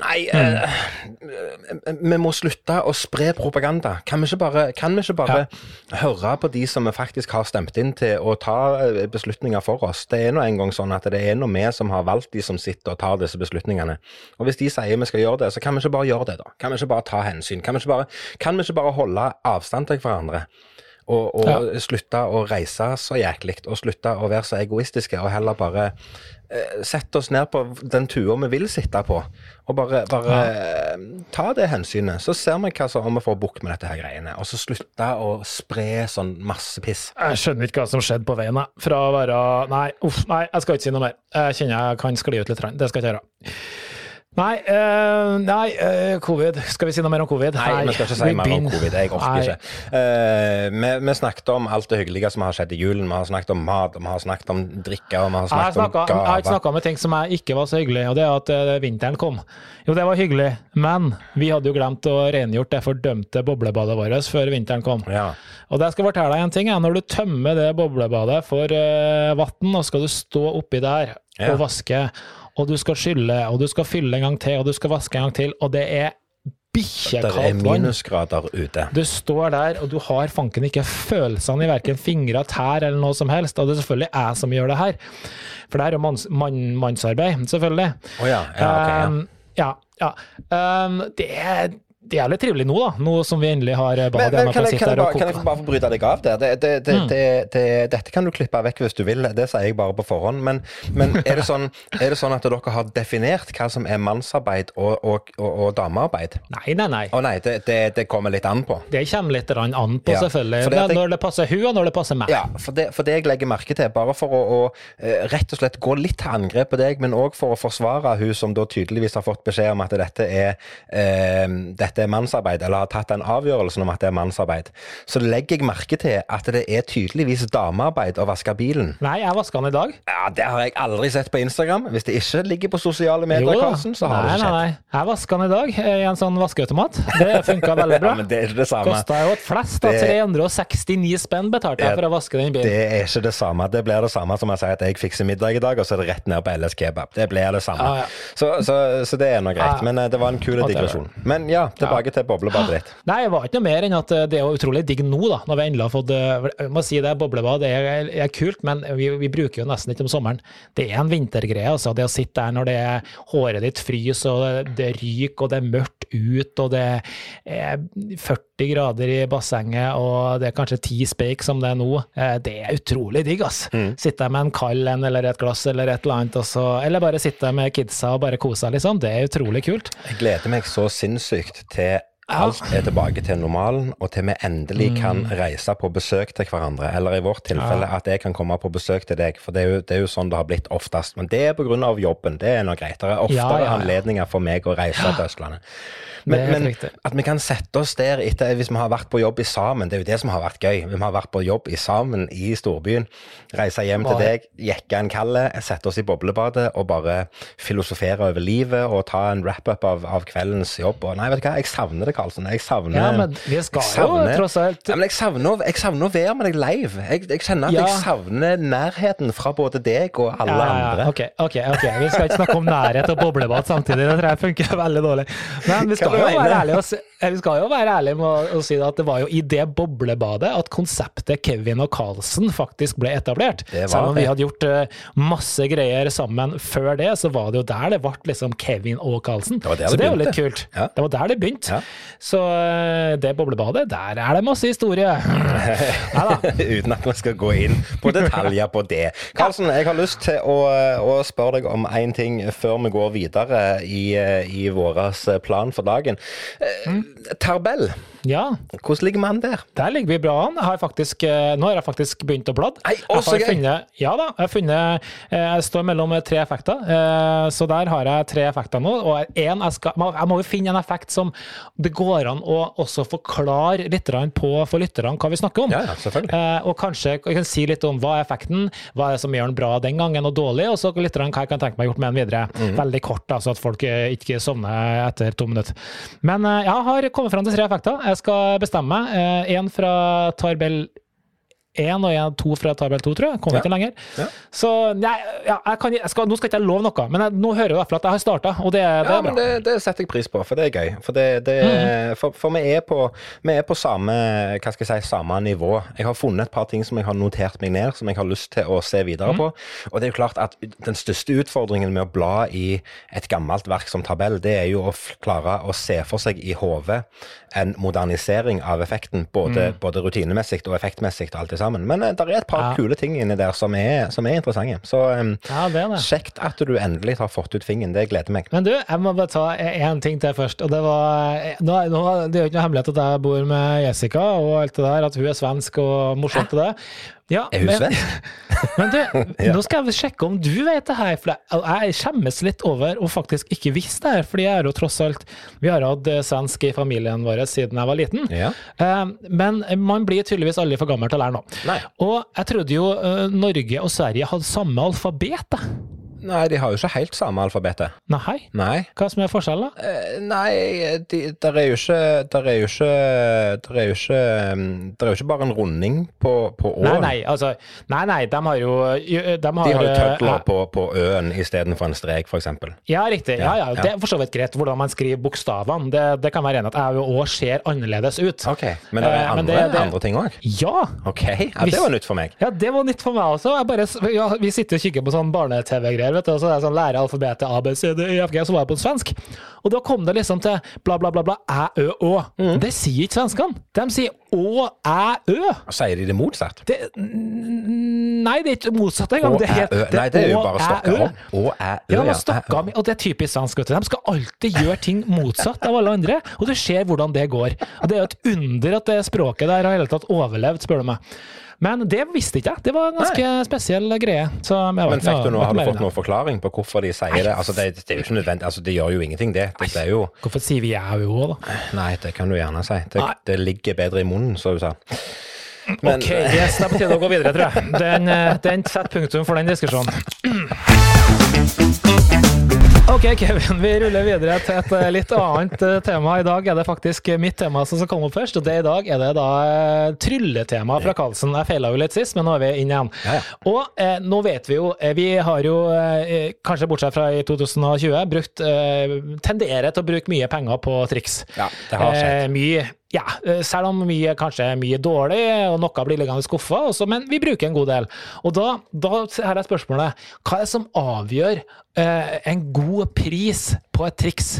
[SPEAKER 2] Nei,
[SPEAKER 1] Mm.
[SPEAKER 2] eh, vi må slutte å spre propaganda. Kan vi ikke bare, kan vi ikke bare høre på de som vi faktisk har stemt inn til å ta eh, beslutninger for oss? Det er nå en gang sånn at det er nå vi som har valgt de som sitter og tar disse beslutningene. Og hvis de sier vi skal gjøre det, så kan vi ikke bare gjøre det, da. Kan vi ikke bare ta hensyn? Kan vi ikke bare, kan vi ikke bare holde avstand til hverandre? Og, og slutte å reise så jæklig, og slutte å være så egoistiske, og heller bare eh, sette oss ned på den tua vi vil sitte på, og bare, bare ja. ta det hensynet. Så ser vi hva som, om vi får bukt med dette her greiene. Og så slutte å spre sånn masse piss.
[SPEAKER 1] Jeg skjønner ikke hva som skjedde på veien. jeg. Fra å være Nei, uff, nei, jeg skal ikke si noe mer. Jeg kjenner jeg kan skli ut litt. Det skal jeg ikke gjøre. Nei, uh, nei uh, covid. Skal vi si noe mer om covid?
[SPEAKER 2] Nei, vi skal ikke si mer om covid. Jeg orker ikke. Uh, vi, vi snakket om alt det hyggelige som har skjedd i julen. Vi har snakket om mat, vi har snakket om drikke, og vi har
[SPEAKER 1] snakket
[SPEAKER 2] snakket om
[SPEAKER 1] gaver. jeg har ikke snakka om ting som jeg ikke var så hyggelig, og det er at vinteren kom. Jo, det var hyggelig, men vi hadde jo glemt å rengjort det fordømte boblebadet vårt før vinteren kom.
[SPEAKER 2] Ja.
[SPEAKER 1] Og det skal jeg fortelle deg en ting, er, når du tømmer det boblebadet for uh, vann, og skal du stå oppi der
[SPEAKER 2] Ja.
[SPEAKER 1] og vaske, og du skal skylle, og du skal fylle en gang til, og du skal vaske en gang til, og det er bikkjekaldt vann.
[SPEAKER 2] minusgrader ute.
[SPEAKER 1] Du står der, og du har fanken ikke følelsene i verken fingre, tær eller noe som helst. Og det er selvfølgelig jeg som gjør det her. For det her er jo manns, mann, mannsarbeid, selvfølgelig.
[SPEAKER 2] Å ja. Ja, ok. Ja.
[SPEAKER 1] Um, ja, ja. Um, det er det er litt trivelig nå, da. Nå som vi endelig har eh, bad
[SPEAKER 2] Men, men kan, jeg, kan, jeg bare, kan jeg bare få bryte deg av der? Det, det, det,
[SPEAKER 1] Mm.
[SPEAKER 2] det, det, dette kan du klippe vekk hvis du vil, det sier jeg bare på forhånd. Men, men er, det sånn, er det sånn at dere har definert hva som er mannsarbeid og, og, og, og damearbeid?
[SPEAKER 1] Nei, nei, nei.
[SPEAKER 2] Å nei, det, det, det kommer litt an på.
[SPEAKER 1] Det kommer litt an på,
[SPEAKER 2] Ja,
[SPEAKER 1] selvfølgelig. når det passer hun, og når det passer meg.
[SPEAKER 2] Ja, for det, for det jeg legger merke til, bare for å, å eh, rett og slett gå litt til angrep på deg, men òg for å forsvare hun som da tydeligvis har fått beskjed om at dette er, eh, dette det er mannsarbeid, eller har tatt den avgjørelsen om at det er mannsarbeid, så legger jeg merke til at det er tydeligvis damearbeid å vaske bilen.
[SPEAKER 1] Nei, jeg vasker den i dag.
[SPEAKER 2] Ja, Det har jeg aldri sett på Instagram. Hvis det ikke ligger på sosiale medier,
[SPEAKER 1] jo,
[SPEAKER 2] Karsten, så har
[SPEAKER 1] nei,
[SPEAKER 2] det ikke
[SPEAKER 1] nei,
[SPEAKER 2] skjedd.
[SPEAKER 1] nei. Jeg vasker den i dag eh, i en sånn vaskeautomat. Det funka veldig bra.
[SPEAKER 2] Ja, men det er ikke det samme.
[SPEAKER 1] Kosta jo et flest. da, 369 spenn betalte jeg for å vaske den bilen.
[SPEAKER 2] Det er ikke det samme. Det blir det samme som jeg sier at jeg fikser middag i dag, og så er det rett ned på LS Kebab. Det blir det samme.
[SPEAKER 1] Ah, ja.
[SPEAKER 2] Så, så, så det er nå greit. Men eh, det var en kul digresjon. Men ja, tilbake til boblebadet ditt.
[SPEAKER 1] Nei, det var ikke noe mer enn at eh, det er jo utrolig digg nå, da, når vi endelig har fått eh, Jeg må si det, boblebad det er, er kult, men vi, vi bruker jo nesten ikke om sommeren. Det er en vintergreie, altså. Det å sitte der når det er håret ditt fryser, og det, det ryker, og det er mørkt ut, og det er 40 grader i bassenget, og det er kanskje ti speik som det er nå. Eh, Det er utrolig digg, ass. Sitte der med en kald en eller et glass eller et eller annet, så, eller bare sitte med kidsa og bare kose seg, liksom. Det er utrolig kult.
[SPEAKER 2] Jeg gleder meg så sinnssykt til alt er tilbake til normalen, og til vi endelig kan reise på besøk til hverandre. Eller i vårt tilfelle at jeg kan komme på besøk til deg, for det er jo, det er jo sånn det har blitt oftest. Men det er pga. jobben, det er noe greit. Det er oftere
[SPEAKER 1] Ja, ja, ja.
[SPEAKER 2] anledninger for meg å reise til Østlandet. Men, men at vi kan sette oss der etter, hvis vi har vært på jobb i sammen, det er jo det som har vært gøy. Vi har vært på jobb i sammen i storbyen. Reise hjem til deg, jekke en kalle, sette oss i boblebadet og bare filosofere over livet og ta en wrap-up av, av kveldens jobb. Og nei, vet du hva, jeg savner det, Karlsen. Jeg savner
[SPEAKER 1] Ja, men vi skal
[SPEAKER 2] savner,
[SPEAKER 1] jo tross alt
[SPEAKER 2] ja, men jeg savner, jeg savner å være med deg live. Jeg, jeg kjenner at
[SPEAKER 1] Ja.
[SPEAKER 2] jeg savner nærheten fra både deg og alle
[SPEAKER 1] ja.
[SPEAKER 2] andre.
[SPEAKER 1] Ok, ok, ok. Vi skal ikke snakke om nærhet og boblebad samtidig, det tror jeg funker veldig dårlig. Men vi skal Jo være ærlige eh, vi skal jo være ærlige med å, si at det var jo i det boblebadet at konseptet Kevin og Carlsen faktisk ble etablert. Selv om vi hadde gjort eh, masse greier sammen før det, så var det jo der det ble liksom Kevin og Carlsen.
[SPEAKER 2] Det det
[SPEAKER 1] Så
[SPEAKER 2] det
[SPEAKER 1] er jo litt kult.
[SPEAKER 2] Ja.
[SPEAKER 1] Det var der det begynte.
[SPEAKER 2] Ja.
[SPEAKER 1] Så eh, det boblebadet, der er det masse historie.
[SPEAKER 2] Uten at vi skal gå inn på detaljer på det. Karlsen, jeg har lyst til å, å spørre deg om én ting før vi går videre i, i vår plan for dagen. Eh, Tarbell,
[SPEAKER 1] Ja.
[SPEAKER 2] hvordan ligger man der?
[SPEAKER 1] Der ligger vi bra an. Faktisk, eh, nå har jeg faktisk begynt å bladde.
[SPEAKER 2] Nei, å,
[SPEAKER 1] Jeg
[SPEAKER 2] så gøy.
[SPEAKER 1] ja da, jeg har funnet eh, Jeg står mellom tre effekter, så der har jeg tre effekter nå. Og en, jeg, skal, jeg må jo finne en effekt som det går an å også forklare litt på for lytterne hva vi snakker om.
[SPEAKER 2] Ja, ja, selvfølgelig.
[SPEAKER 1] Og kanskje jeg kan si litt om hva er effekten, hva er det som gjør den bra den gangen og dårlig, og så lytterne hva jeg kan tenke meg gjort med den videre.
[SPEAKER 2] Mm.
[SPEAKER 1] Veldig kort, da, så at folk ikke sovner etter to minutter. Men eh, jeg har kommet fram til tre effekter. Jeg skal bestemme meg. Én fra Tarbell 1 og en, to fra Tabell 2, tror jeg. Kommer
[SPEAKER 2] Ja.
[SPEAKER 1] ikke lenger.
[SPEAKER 2] Ja.
[SPEAKER 1] Så nei, ja, jeg kan, jeg skal, nå skal ikke jeg love noe, men jeg, nå hører jeg fall at jeg har starta, og det, det
[SPEAKER 2] Ja,
[SPEAKER 1] er bra.
[SPEAKER 2] det, det setter jeg pris på, for det er gøy. For, det, det, for, for vi, er på, vi er på samme, hva skal jeg si, samme nivå. Jeg har funnet et par ting som jeg har notert meg ned, som jeg har lyst til å se videre på. Og det er jo klart at den største utfordringen med å bla i et gammelt verk som tabell, det er jo å klare å se for seg i hodet en modernisering av effekten, både, både rutinemessig og effektmessig og alt det sammen. Men det er et par
[SPEAKER 1] Ja.
[SPEAKER 2] kule ting inni der som er, som er interessante. Så um,
[SPEAKER 1] Ja, det det.
[SPEAKER 2] Kjekt at du endelig har fått ut fingeren. Det gleder meg.
[SPEAKER 1] Men du, jeg må bare ta én ting til først. og Det var, nå, nå, det er jo ikke noe hemmelighet at jeg bor med Jessica og alt det der, at hun er svensk og morsomt til det. Ja,
[SPEAKER 2] Er hun
[SPEAKER 1] men-
[SPEAKER 2] svensk?
[SPEAKER 1] Men du, nå skal jeg sjekke om du vet det her, for jeg, skjemmes litt over å faktisk ikke visste det her, fordi jeg er jo tross alt Vi har hatt eh, svensk i familien vår siden jeg var liten.
[SPEAKER 2] Ja.
[SPEAKER 1] Eh, Men man blir tydeligvis aldri for gammel til å lære nå.
[SPEAKER 2] Nei.
[SPEAKER 1] Og jeg trodde jo eh, Norge og Sverige hadde samme alfabet. jeg.
[SPEAKER 2] Nei, de har jo ikke helt samme alfabetet.
[SPEAKER 1] Nei,
[SPEAKER 2] Nei.
[SPEAKER 1] hva som er forskjellen, da?
[SPEAKER 2] Eh, nei, de, der er jo ikke Der er jo ikke Der er jo ikke mm, Der er jo ikke bare en runding på, på
[SPEAKER 1] Nei, nei, altså Nei, nei, de har jo De har,
[SPEAKER 2] De har jo
[SPEAKER 1] tøtler
[SPEAKER 2] ja. på, på ø-en istedenfor en strek, f.eks.
[SPEAKER 1] Ja, riktig. Ja, ja.
[SPEAKER 2] Ja, ja.
[SPEAKER 1] Det er for så vidt greit hvordan man skriver bokstavene. Det, det kan være enig at jeg òg ser annerledes ut.
[SPEAKER 2] OK. Men det er
[SPEAKER 1] Eh,
[SPEAKER 2] andre,
[SPEAKER 1] det- det-
[SPEAKER 2] andre ting òg?
[SPEAKER 1] Ja!
[SPEAKER 2] OK. Ja, det var nytt for meg.
[SPEAKER 1] Ja, det var nytt for meg også. Jeg bare, ja, vi sitter og kikker på sånn barne-TV-greier, vet du, og så er det sånn lære alfabetet A, B, C, D, E, F, G, så var jeg på svensk. Og da kom det liksom til bla, bla, bla, bla, æ, ø, å.
[SPEAKER 2] Mm.
[SPEAKER 1] Det sier ikke svenskene. De sier å, æ, ø.
[SPEAKER 2] Sier de det motsatt?
[SPEAKER 1] Det, nei, det er ikke motsatt engang. Det
[SPEAKER 2] æ,
[SPEAKER 1] het-
[SPEAKER 2] Nei, det er jo bare å
[SPEAKER 1] stokke
[SPEAKER 2] om. Å, æ, ø,
[SPEAKER 1] Ja, stokka om, og det er typisk svensk. vet du. De skal alltid gjøre ting motsatt av alle andre, og du ser hvordan det går. Og Det er jo et under at det språket der har i hele tatt overlevd, spør du meg. Men det visste ikke jeg. Det var en ganske spesiell greie. Vet
[SPEAKER 2] Men fikk du noe, har du fått noen forklaring på hvorfor de sier det? Altså, det, det er jo ikke nødvendig, altså, det gjør jo ingenting, det. Det er jo
[SPEAKER 1] Hvorfor sier vi jau da?
[SPEAKER 2] Nei, det kan du gjerne si. Det, det ligger bedre i munnen, som du sa. Men
[SPEAKER 1] ok, yes, det er på tide å gå videre, tror jeg. Den, eh, den setter punktum for den diskusjonen. Ok, Kevin, vi ruller videre til et eh, litt annet eh, tema. I dag er det faktisk mitt tema som skal komme opp først, og det i dag er det da eh, trylletema fra Karlsen. Jeg feila jo litt sist, men nå er vi inn igjen.
[SPEAKER 2] Ja, ja.
[SPEAKER 1] Og eh, nå vet vi jo Vi har jo, eh, kanskje bortsett fra i 2020, brukt eh, tenderer til å bruke mye penger på triks.
[SPEAKER 2] Ja, det har skjedd.
[SPEAKER 1] Mye, ja, eh, selv om mye kanskje er mye dårlig, og noe blir liggende skuffa, men vi bruker en god del. Og da, da her er spørsmålet, hva er det som avgjør eh, en god pris på et triks?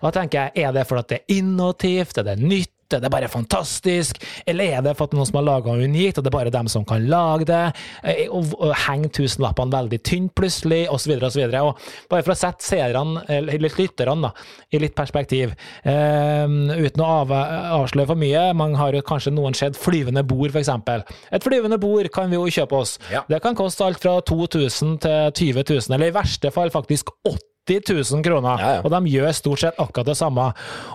[SPEAKER 1] Og da tenker jeg, er det fordi det er innovativt, er det nytt, er det bare fantastisk, eller er det for at noen som har laga unikt, og det er bare dem som kan lage det, Og, og, og henger tusenlappene veldig tynt plutselig, osv., osv. Bare for å sette seerne, eller lytterne, da, i litt perspektiv, eh, uten å av, avsløre for mye. Man har jo kanskje noen sett flyvende bord, f.eks. Et flyvende bord kan vi jo kjøpe oss.
[SPEAKER 2] Ja.
[SPEAKER 1] Det kan koste alt fra 2000 til 20 000, eller i verste fall faktisk 80 000 kroner,
[SPEAKER 2] Ja, ja.
[SPEAKER 1] og de gjør stort sett akkurat det samme.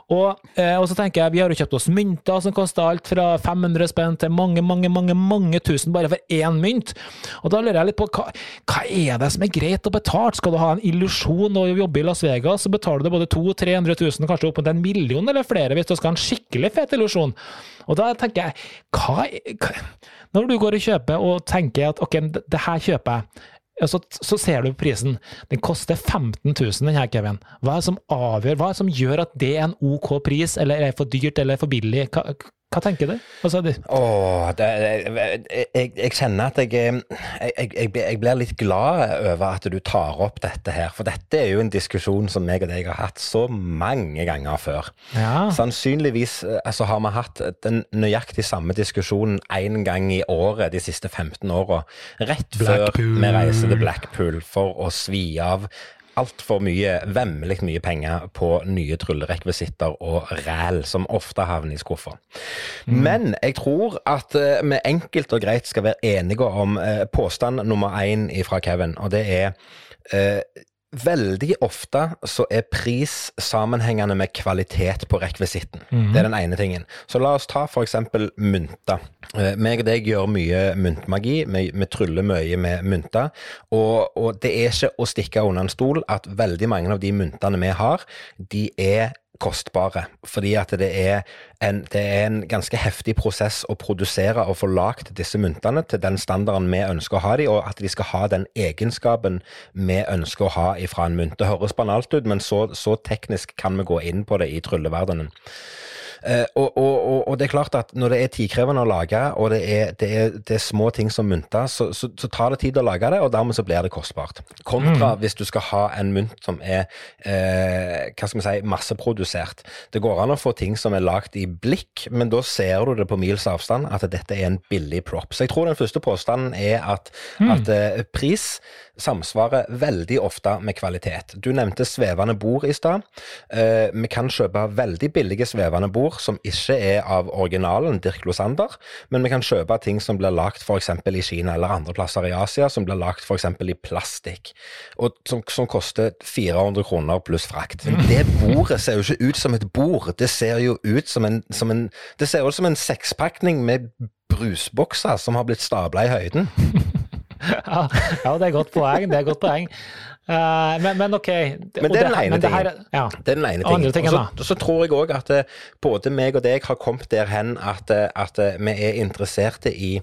[SPEAKER 1] Og, eh, og så tenker jeg, vi har jo kjøpt oss mynter som koster alt fra 500 spenn til mange, mange, mange mange tusen bare for én mynt. Og da lurer jeg litt på, hva, hva er det som er greit å betale? Skal du ha en illusjon og jobbe i Las Vegas, så betaler du både 200 300 000, kanskje opp mot en million eller flere, hvis du skal ha en skikkelig fet illusjon. Og da tenker jeg, hva, hva Når du går og kjøper og tenker at ok, det, her kjøper jeg, så, så ser du på prisen. Den koster 15 000, den her, Kevin. Hva er det som avgjør, hva er det som gjør at det er en OK pris, eller er for dyrt eller for billig? Hva, hva tenker du? Altså, du?
[SPEAKER 2] Åh, det, jeg, jeg, jeg kjenner at jeg, jeg, jeg, blir litt glad over at du tar opp dette her. For dette er jo en diskusjon som jeg og deg har hatt så mange ganger før.
[SPEAKER 1] ja.
[SPEAKER 2] Sannsynligvis eh, altså, har vi hatt den nøyaktig samme diskusjonen én gang i året de siste 15 åra. Rett før vi reiser til Blackpool for å svi av altfor mye, vemmelig mye penger på nye tryllerekvisitter og ræl, som ofte havner i skuffa. Men jeg tror at eh, vi enkelt og greit skal være enige om eh, påstand nummer én fra Kevin, og det er eh, Veldig ofte så er pris sammenhengende med kvalitet på rekvisitten. Det er den ene tingen. Så la oss ta eksempel mynter. Eh, meg og deg gjør mye myntmagi, vi, vi tryller mye med mynter. Og, og det er ikke å stikke under en stol at veldig mange av de myntene vi har, de er kostbare. Fordi at det er, en, det er en ganske heftig prosess å produsere og få lagd disse myntene til den standarden vi ønsker å ha de, og at de skal ha den egenskapen vi ønsker å ha ifra en mynt. Det høres banalt ut, men så, så teknisk kan vi gå inn på det i trylleverdenen. Eh, og, og, og, og det er klart at når det er tidkrevende å lage, og det er, det er, det er små ting som mynter, så, så, så tar det tid å lage det, og dermed så blir det kostbart. Kontra hvis du skal ha en mynt som er eh, hva skal vi si, masseprodusert. Det går an å få ting som er lagd i blikk, men da ser du det på mils avstand at dette er en billig prop. Så jeg tror den første påstanden er at, at eh, pris samsvarer veldig ofte med kvalitet. Du nevnte svevende bord i stad. Eh, vi kan kjøpe veldig billige svevende bord som ikke er av originalen Dirk Losander, men vi kan kjøpe ting som blir lagd f.eks. i Kina eller andre plasser i Asia, som blir lagd f.eks. i plastikk, og som, som koster 400 kroner pluss frakt. Men det bordet ser jo ikke ut som et bord, det ser jo ut som en, som en, det ser ut som en sekspakning med brusbokser som har blitt stabla i høyden.
[SPEAKER 1] Ja, ja, det er godt poeng. Det er godt poeng. Uh, men, men ok.
[SPEAKER 2] Men det er den ene tingen.
[SPEAKER 1] Ja.
[SPEAKER 2] Den ene tingen.
[SPEAKER 1] tingen,
[SPEAKER 2] Og så, så tror jeg òg at eh, både meg og deg har kommet derhen at, eh, at vi er interesserte i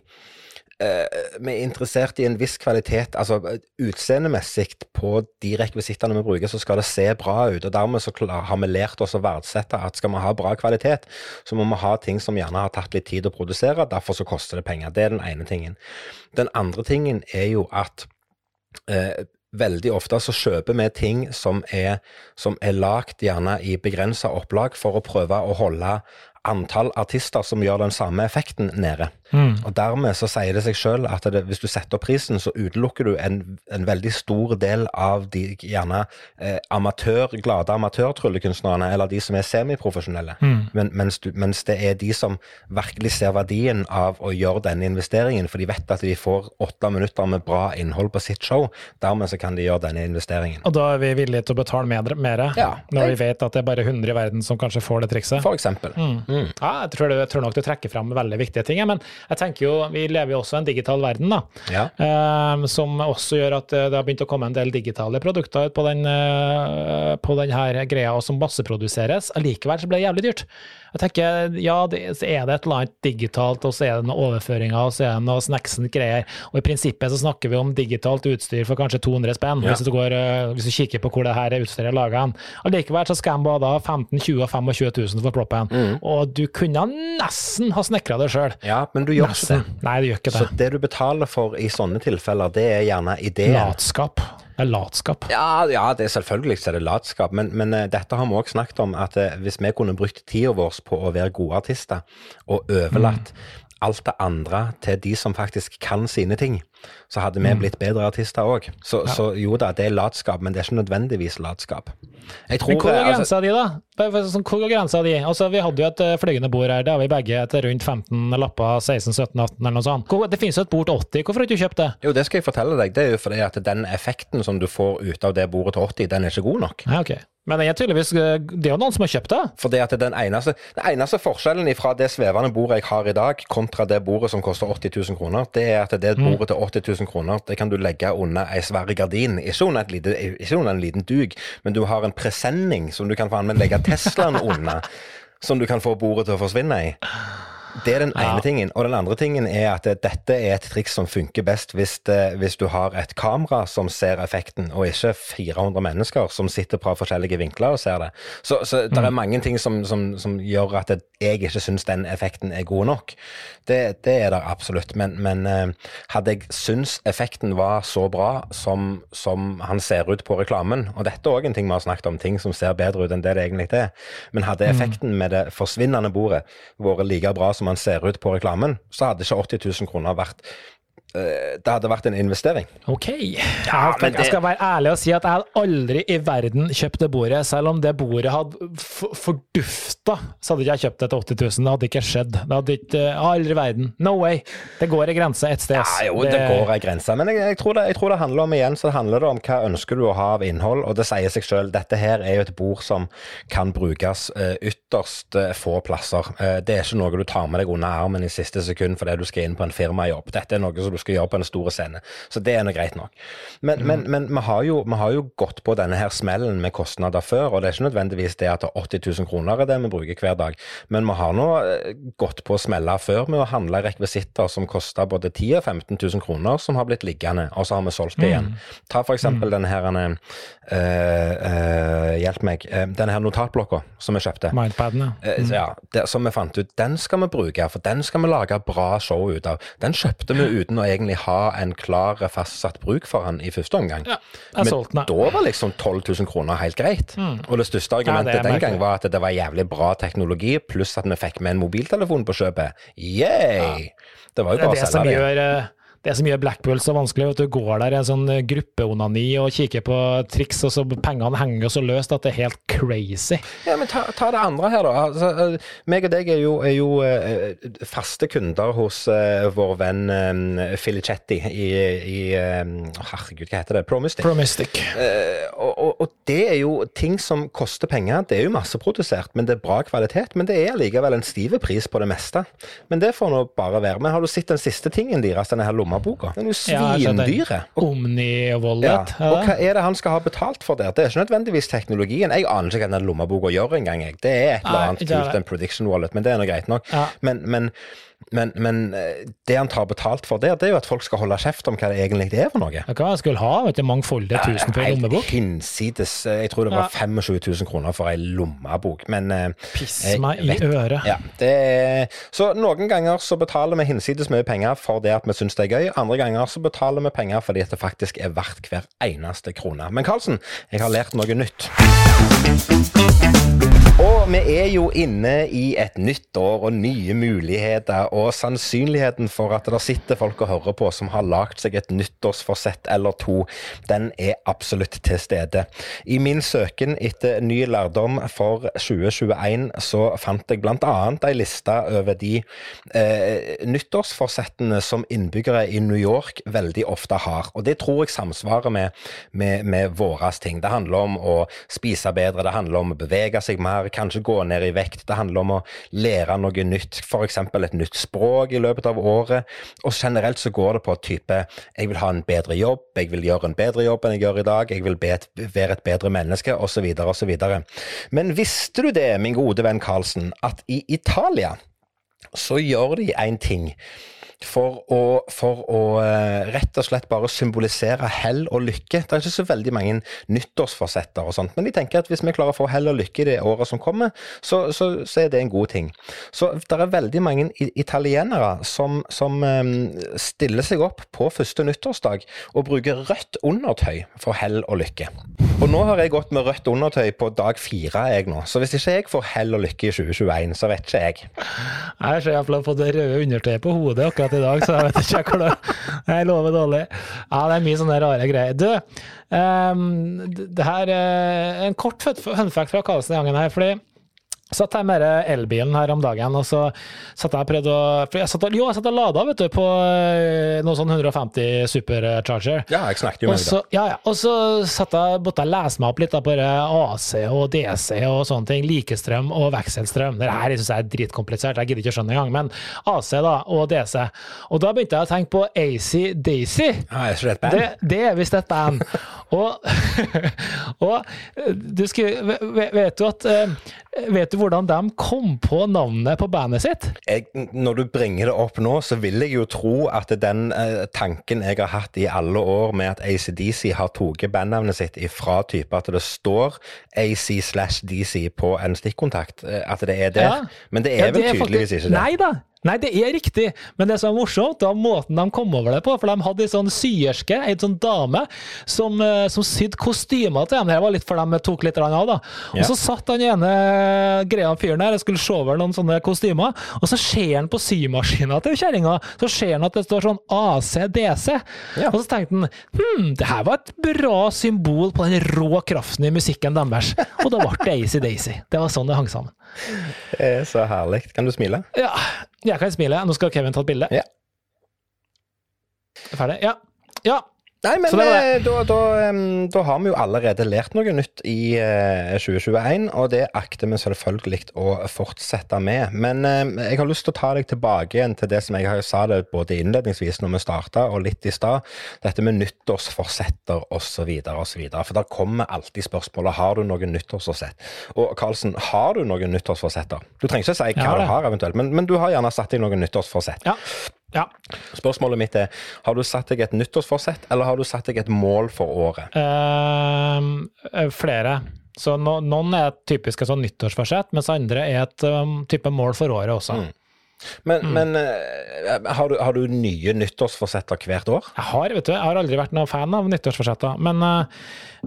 [SPEAKER 2] vi er interessert i en viss kvalitet, altså eh, utseendemessig på de rekvisittene vi bruker, så skal det se bra ut. og Dermed så har vi lært oss å verdsette at skal vi ha bra kvalitet, så må vi ha ting som gjerne har tatt litt tid å produsere, derfor så koster det penger. Det er den ene tingen. Den andre tingen er jo at eh, veldig ofte så kjøper vi ting som er, som er lagd gjerne i begrensa opplag for å prøve å holde antall artister som gjør den samme effekten nede.
[SPEAKER 1] Mm.
[SPEAKER 2] Og dermed så sier det seg sjøl at det, hvis du setter opp prisen, så utelukker du en, en veldig stor del av de gjerne eh, amatør, glade amatørtryllekunstnerne, eller de som er semiprofesjonelle. Men, mens, du, mens det er de som virkelig ser verdien av å gjøre denne investeringen, for de vet at de får åtte minutter med bra innhold på sitt show. Dermed så kan de gjøre denne investeringen.
[SPEAKER 1] Og da er vi villige til å betale mer, mer
[SPEAKER 2] Ja.
[SPEAKER 1] når vi vet at det er bare 100 i verden som kanskje får det trikset?
[SPEAKER 2] For eksempel.
[SPEAKER 1] Ja, jeg tror, det, jeg tror nok du trekker fram veldig viktige ting. Men jeg tenker jo, vi lever jo også i en digital verden, da.
[SPEAKER 2] Ja.
[SPEAKER 1] Eh, som også gjør at eh, det har begynt å komme en del digitale produkter ut på den, eh, på den her greia, og som masseproduseres. Allikevel så blir det jævlig dyrt. Jeg tenker, ja, det, så er det et eller annet digitalt, og så er det noen overføringer, og så er det noe snacksen greier. Og i prinsippet så snakker vi om digitalt utstyr for kanskje 200 spenn,
[SPEAKER 2] Ja.
[SPEAKER 1] hvis, du går, eh, hvis du kikker på hvor det her utstyret er laga. Allikevel så skal de både ha 15 20 og 25 000 for proppen.
[SPEAKER 2] Mm.
[SPEAKER 1] Og du kunne nesten ha snekra det sjøl.
[SPEAKER 2] ja, men du gjør ikke det.
[SPEAKER 1] Nei, du gjør ikke
[SPEAKER 2] Så
[SPEAKER 1] det.
[SPEAKER 2] det du betaler for i sånne tilfeller, det er gjerne ideen.
[SPEAKER 1] Latskap. Det er latskap.
[SPEAKER 2] Ja, ja, det er selvfølgelig så er det latskap, men, men uh, dette har vi også snakket om, at uh, hvis vi kunne brukt tida vår på å være gode artister, og overlatt alt det andre til de som faktisk kan sine ting, så hadde vi blitt bedre artister òg. Så, så jo da, det er latskap, men det er ikke nødvendigvis latskap. Jeg tror
[SPEAKER 1] Men hvor går grensa
[SPEAKER 2] altså,
[SPEAKER 1] grensa di, da? Sånn, Hvor går grensa di? Altså, vi hadde jo et eh, flygende bord her, det har vi begge etter rundt 15 lapper, 16, 17, 18 eller noe sånt. Det finnes jo et bord til 80, hvorfor har du ikke kjøpt det?
[SPEAKER 2] Jo, det skal jeg fortelle deg. Det er jo fordi at den effekten som du får ut av det bordet til 80, den er ikke god nok.
[SPEAKER 1] Ja, okay. Men jeg er tydeligvis, eh, det er jo noen som har kjøpt det.
[SPEAKER 2] For det at den eneste, den eneste forskjellen fra det svevende bordet jeg har i dag, kontra det bordet som koster 80 000 kroner, det er at det bordet til 80 000 kroner, det kan du legge under ei svær gardin. Ikke under, lite, ikke under en liten duk, men du har en presenning som du kan faen meg legge Teslaen under. Som du kan få bordet til å forsvinne i. Det er den ene
[SPEAKER 1] Ja.
[SPEAKER 2] tingen. Og den andre tingen er at dette er et triks som funker best hvis, det, hvis du har et kamera som ser effekten, og ikke 400 mennesker som sitter fra forskjellige vinkler og ser det. Så, så det er mange ting som, som, som gjør at jeg ikke syns den effekten er god nok. Det, det er det absolutt. Men, men eh, hadde jeg syntes effekten var så bra som, som han ser ut på reklamen, og dette er òg en ting vi har snakket om, ting som ser bedre ut enn det det egentlig er, men hadde effekten med det forsvinnende bordet vært like bra som han ser ut på reklamen, så hadde ikke 80 000 kroner vært Det hadde vært en investering.
[SPEAKER 1] Ok. jeg,
[SPEAKER 2] men
[SPEAKER 1] jeg skal være ærlig og si at jeg hadde aldri i verden kjøpt det bordet. Selv om det bordet hadde fordufta, så hadde ikke jeg kjøpt det til 80 000. Det hadde ikke skjedd. Det hadde ikke, aldri i verden. No way. Det går ei grense et sted.
[SPEAKER 2] Ja, jo, det går ei grense, men jeg, jeg, tror det, jeg tror det handler om igjen, så handler det om hva ønsker du å ha av innhold, og det sier seg sjøl. Dette her er jo et bord som kan brukes eh, ytterst eh, få plasser. Eh, det er ikke noe du tar med deg under armen i siste sekund fordi du skal inn på en firmajobb. Dette er noe som du skal gjøre på en stor scene, så det er nå greit nok. Men, men, men vi, har jo, vi har jo gått på denne her smellen med kostnader før, og det er ikke nødvendigvis det at 80 000 kroner er det vi bruker hver dag, men vi har nå eh, gått på smeller før med å handle rekvisitter som koster både 10 000 og 15 000 kroner, som har blitt liggende, og så har vi solgt det igjen. Ta for eksempel denne her, øh, øh, hjelp meg, denne her notatblokka som vi kjøpte.
[SPEAKER 1] Mindpadene.
[SPEAKER 2] Eh, Ja, det, som vi fant ut, den skal vi bruke, for den skal vi lage bra show ut av. Den kjøpte vi uten å egentlig ha en klar, fastsatt bruk for han i første omgang.
[SPEAKER 1] Ja,
[SPEAKER 2] Men
[SPEAKER 1] solgte
[SPEAKER 2] da var liksom 12 000 kroner helt greit. Og det største
[SPEAKER 1] Ja,
[SPEAKER 2] argumentet
[SPEAKER 1] det er
[SPEAKER 2] den gang var at det var jævlig bra teknologi, pluss at vi fikk med en mobiltelefon på kjøpet. Yay! Det var jo
[SPEAKER 1] Det er
[SPEAKER 2] bare
[SPEAKER 1] det
[SPEAKER 2] å selge det.
[SPEAKER 1] eh, det som gjør Blackpool så vanskelig, vet du går der i en sånn eh, gruppeonani og kikker på triks, og så pengene henger så løst at det er helt crazy.
[SPEAKER 2] Ja, men ta, ta det andre her, da. Altså, eh, meg og deg er jo, er jo eh, faste kunder hos uh, vår venn um, Filicetti i, i um, Herregud, hva heter det? Promistic.
[SPEAKER 1] Promistic.
[SPEAKER 2] Uh, og, og, og det er jo ting som koster penger. Det er jo masseprodusert, men det er bra kvalitet. Men det er likevel en stiv pris på det meste. Men det får nå bare være. Men har du sett den siste tingen deres, denne her lommeboka? Den er jo svindyre. Og
[SPEAKER 1] Omni-wallet.
[SPEAKER 2] ja. Og hva er det han skal ha betalt for der? Det er ikke nødvendigvis teknologien. Jeg aner ikke hva den lommeboka gjør engang. jeg. Det er et eller annet kult en Prediction Wallet, men det er nå greit nok.
[SPEAKER 1] Ja.
[SPEAKER 2] Men, men, men, men eh, det han tar betalt for der, det er jo at folk skal holde kjeft om hva det egentlig er for noe.
[SPEAKER 1] Hva han skulle ha? Vet du, mangfoldige tusen for en
[SPEAKER 2] Helt
[SPEAKER 1] lommebok?
[SPEAKER 2] hinsides. eh, Jeg tror det var 25 000 kroner for ei lommebok, men eh,
[SPEAKER 1] Piss meg i øret.
[SPEAKER 2] Ja, det er, så noen ganger så betaler vi hinsides mye penger for det at vi syns det er gøy. Andre ganger så betaler vi penger fordi at det faktisk er verdt hver eneste krone. Men Karlsen, jeg har lært noe nytt. Og vi er jo inne i et nytt år og nye muligheter, og sannsynligheten for at det sitter folk og hører på som har lagd seg et nyttårsforsett eller to, den er absolutt til stede. I min søken etter ny lærdom for 2021 så fant jeg bl.a. ei liste over de eh, nyttårsforsettene som innbyggere i New York veldig ofte har. Og det tror jeg samsvarer med, med, med våre ting. Det handler om å spise bedre, det handler om å bevege seg mer kanskje gå ned i vekt. Det handler om å lære noe nytt, f.eks. et nytt språk i løpet av året. Og generelt så går det på type jeg vil ha en bedre jobb, jeg vil gjøre en bedre jobb enn jeg gjør i dag, jeg vil være et bedre menneske, osv., osv. Men visste du det, min gode venn Karlsen, at i Italia så gjør de en ting for å, for å uh, rett og slett bare symbolisere hell og lykke. Det er ikke så veldig mange nyttårsforsetter og sånt, men de tenker at hvis vi klarer å få hell og lykke i det året som kommer, så, så, så er det en god ting. Så det er veldig mange italienere som, som um, stiller seg opp på første nyttårsdag og bruker rødt undertøy for hell og lykke. Og nå har jeg gått med rødt undertøy på dag fire, jeg nå. Så hvis ikke jeg får hell og lykke i 2021, så vet ikke jeg.
[SPEAKER 1] Jeg ser iallfall på det røde undertøyet på hodet akkurat i dag, så jeg vet ikke hvor det Jeg lover dårlig. Ja, det er mye sånne rare greier. Du, um, det her er en kort funfact fra Karlsen i gangen her. fordi Satt jeg med elbilen her om dagen, og så satt jeg og prøvde å jeg satt, Jo, jeg satt og lada vet du, på eh, noe sånn 150 supercharger.
[SPEAKER 2] Ja, jeg snakket jo med
[SPEAKER 1] deg. Ja, ja, og så satt jeg, måtte jeg lese meg opp litt da, på AC og DC og sånne ting. Likestrøm og vekselstrøm. Det her synes jeg er dritkomplisert, jeg gidder ikke å skjønne engang. Men AC da, og DC. Og da begynte jeg å tenke på AC Daisy.
[SPEAKER 2] Ah, er det, et band?
[SPEAKER 1] det, det er visst et band. og, og du skulle, vet du at eh, Vet du hvordan de kom på navnet på bandet sitt?
[SPEAKER 2] Jeg, når du bringer det opp nå, så vil jeg jo tro at den eh, tanken jeg har hatt i alle år med at ACDC har tatt bandnavnet sitt ifra type at det står AC slash DC på en stikkontakt, eh, at det er der. Ja. Men det er ja, vel det er tydeligvis faktisk... ikke det?
[SPEAKER 1] Nei da, Nei, det er riktig, men det som er morsomt, var måten de kom over det på. For de hadde ei sånn syerske, ei sånn dame, som, eh, som sydde kostymer til dem. Det var litt for de tok litt av, da. Og så satt han ene greia fyren der og skulle se over noen sånne kostymer, og så ser han på symaskina til kjerringa, så ser han at det står sånn ACDC. Ja. Og så tenkte han hm, det her var et bra symbol på den rå kraften i musikken deres. Og da ble det ACDC. Det var sånn det hang sammen.
[SPEAKER 2] Det er så herlig. Kan du smile?
[SPEAKER 1] Ja, jeg kan smile. Nå skal Kevin ta et bilde.
[SPEAKER 2] Ja.
[SPEAKER 1] Ferdig? Ja. Ja.
[SPEAKER 2] Nei, men. Eh, da, da, da, har vi jo allerede lært noe nytt i 2021, eh, og det akter vi selvfølgelig å fortsette med. Men jeg har lyst til å ta deg tilbake igjen til det som jeg sa det både innledningsvis når vi starta, og litt i stad. Dette med nyttårsforsetter osv. osv. For der kommer alltid spørsmålet har du noen nyttårsforsett. Og Karlsen, har du noen nyttårsforsetter? Du trenger ikke si hva du har, eventuelt, men, men, du har gjerne satt deg noen nyttårsforsett.
[SPEAKER 1] Ja. Ja.
[SPEAKER 2] Spørsmålet mitt er, har du satt deg et nyttårsforsett, eller har du satt deg et mål for året?
[SPEAKER 1] Uh, flere. Så no, noen er typiske sånn nyttårsforsett, mens andre er et um, type mål for året også. Mm.
[SPEAKER 2] Men, mm. men uh, har, du, har, du, nye nyttårsforsetter hvert år?
[SPEAKER 1] Jeg har, vet du. Jeg har aldri vært noen fan av nyttårsforsetter. Men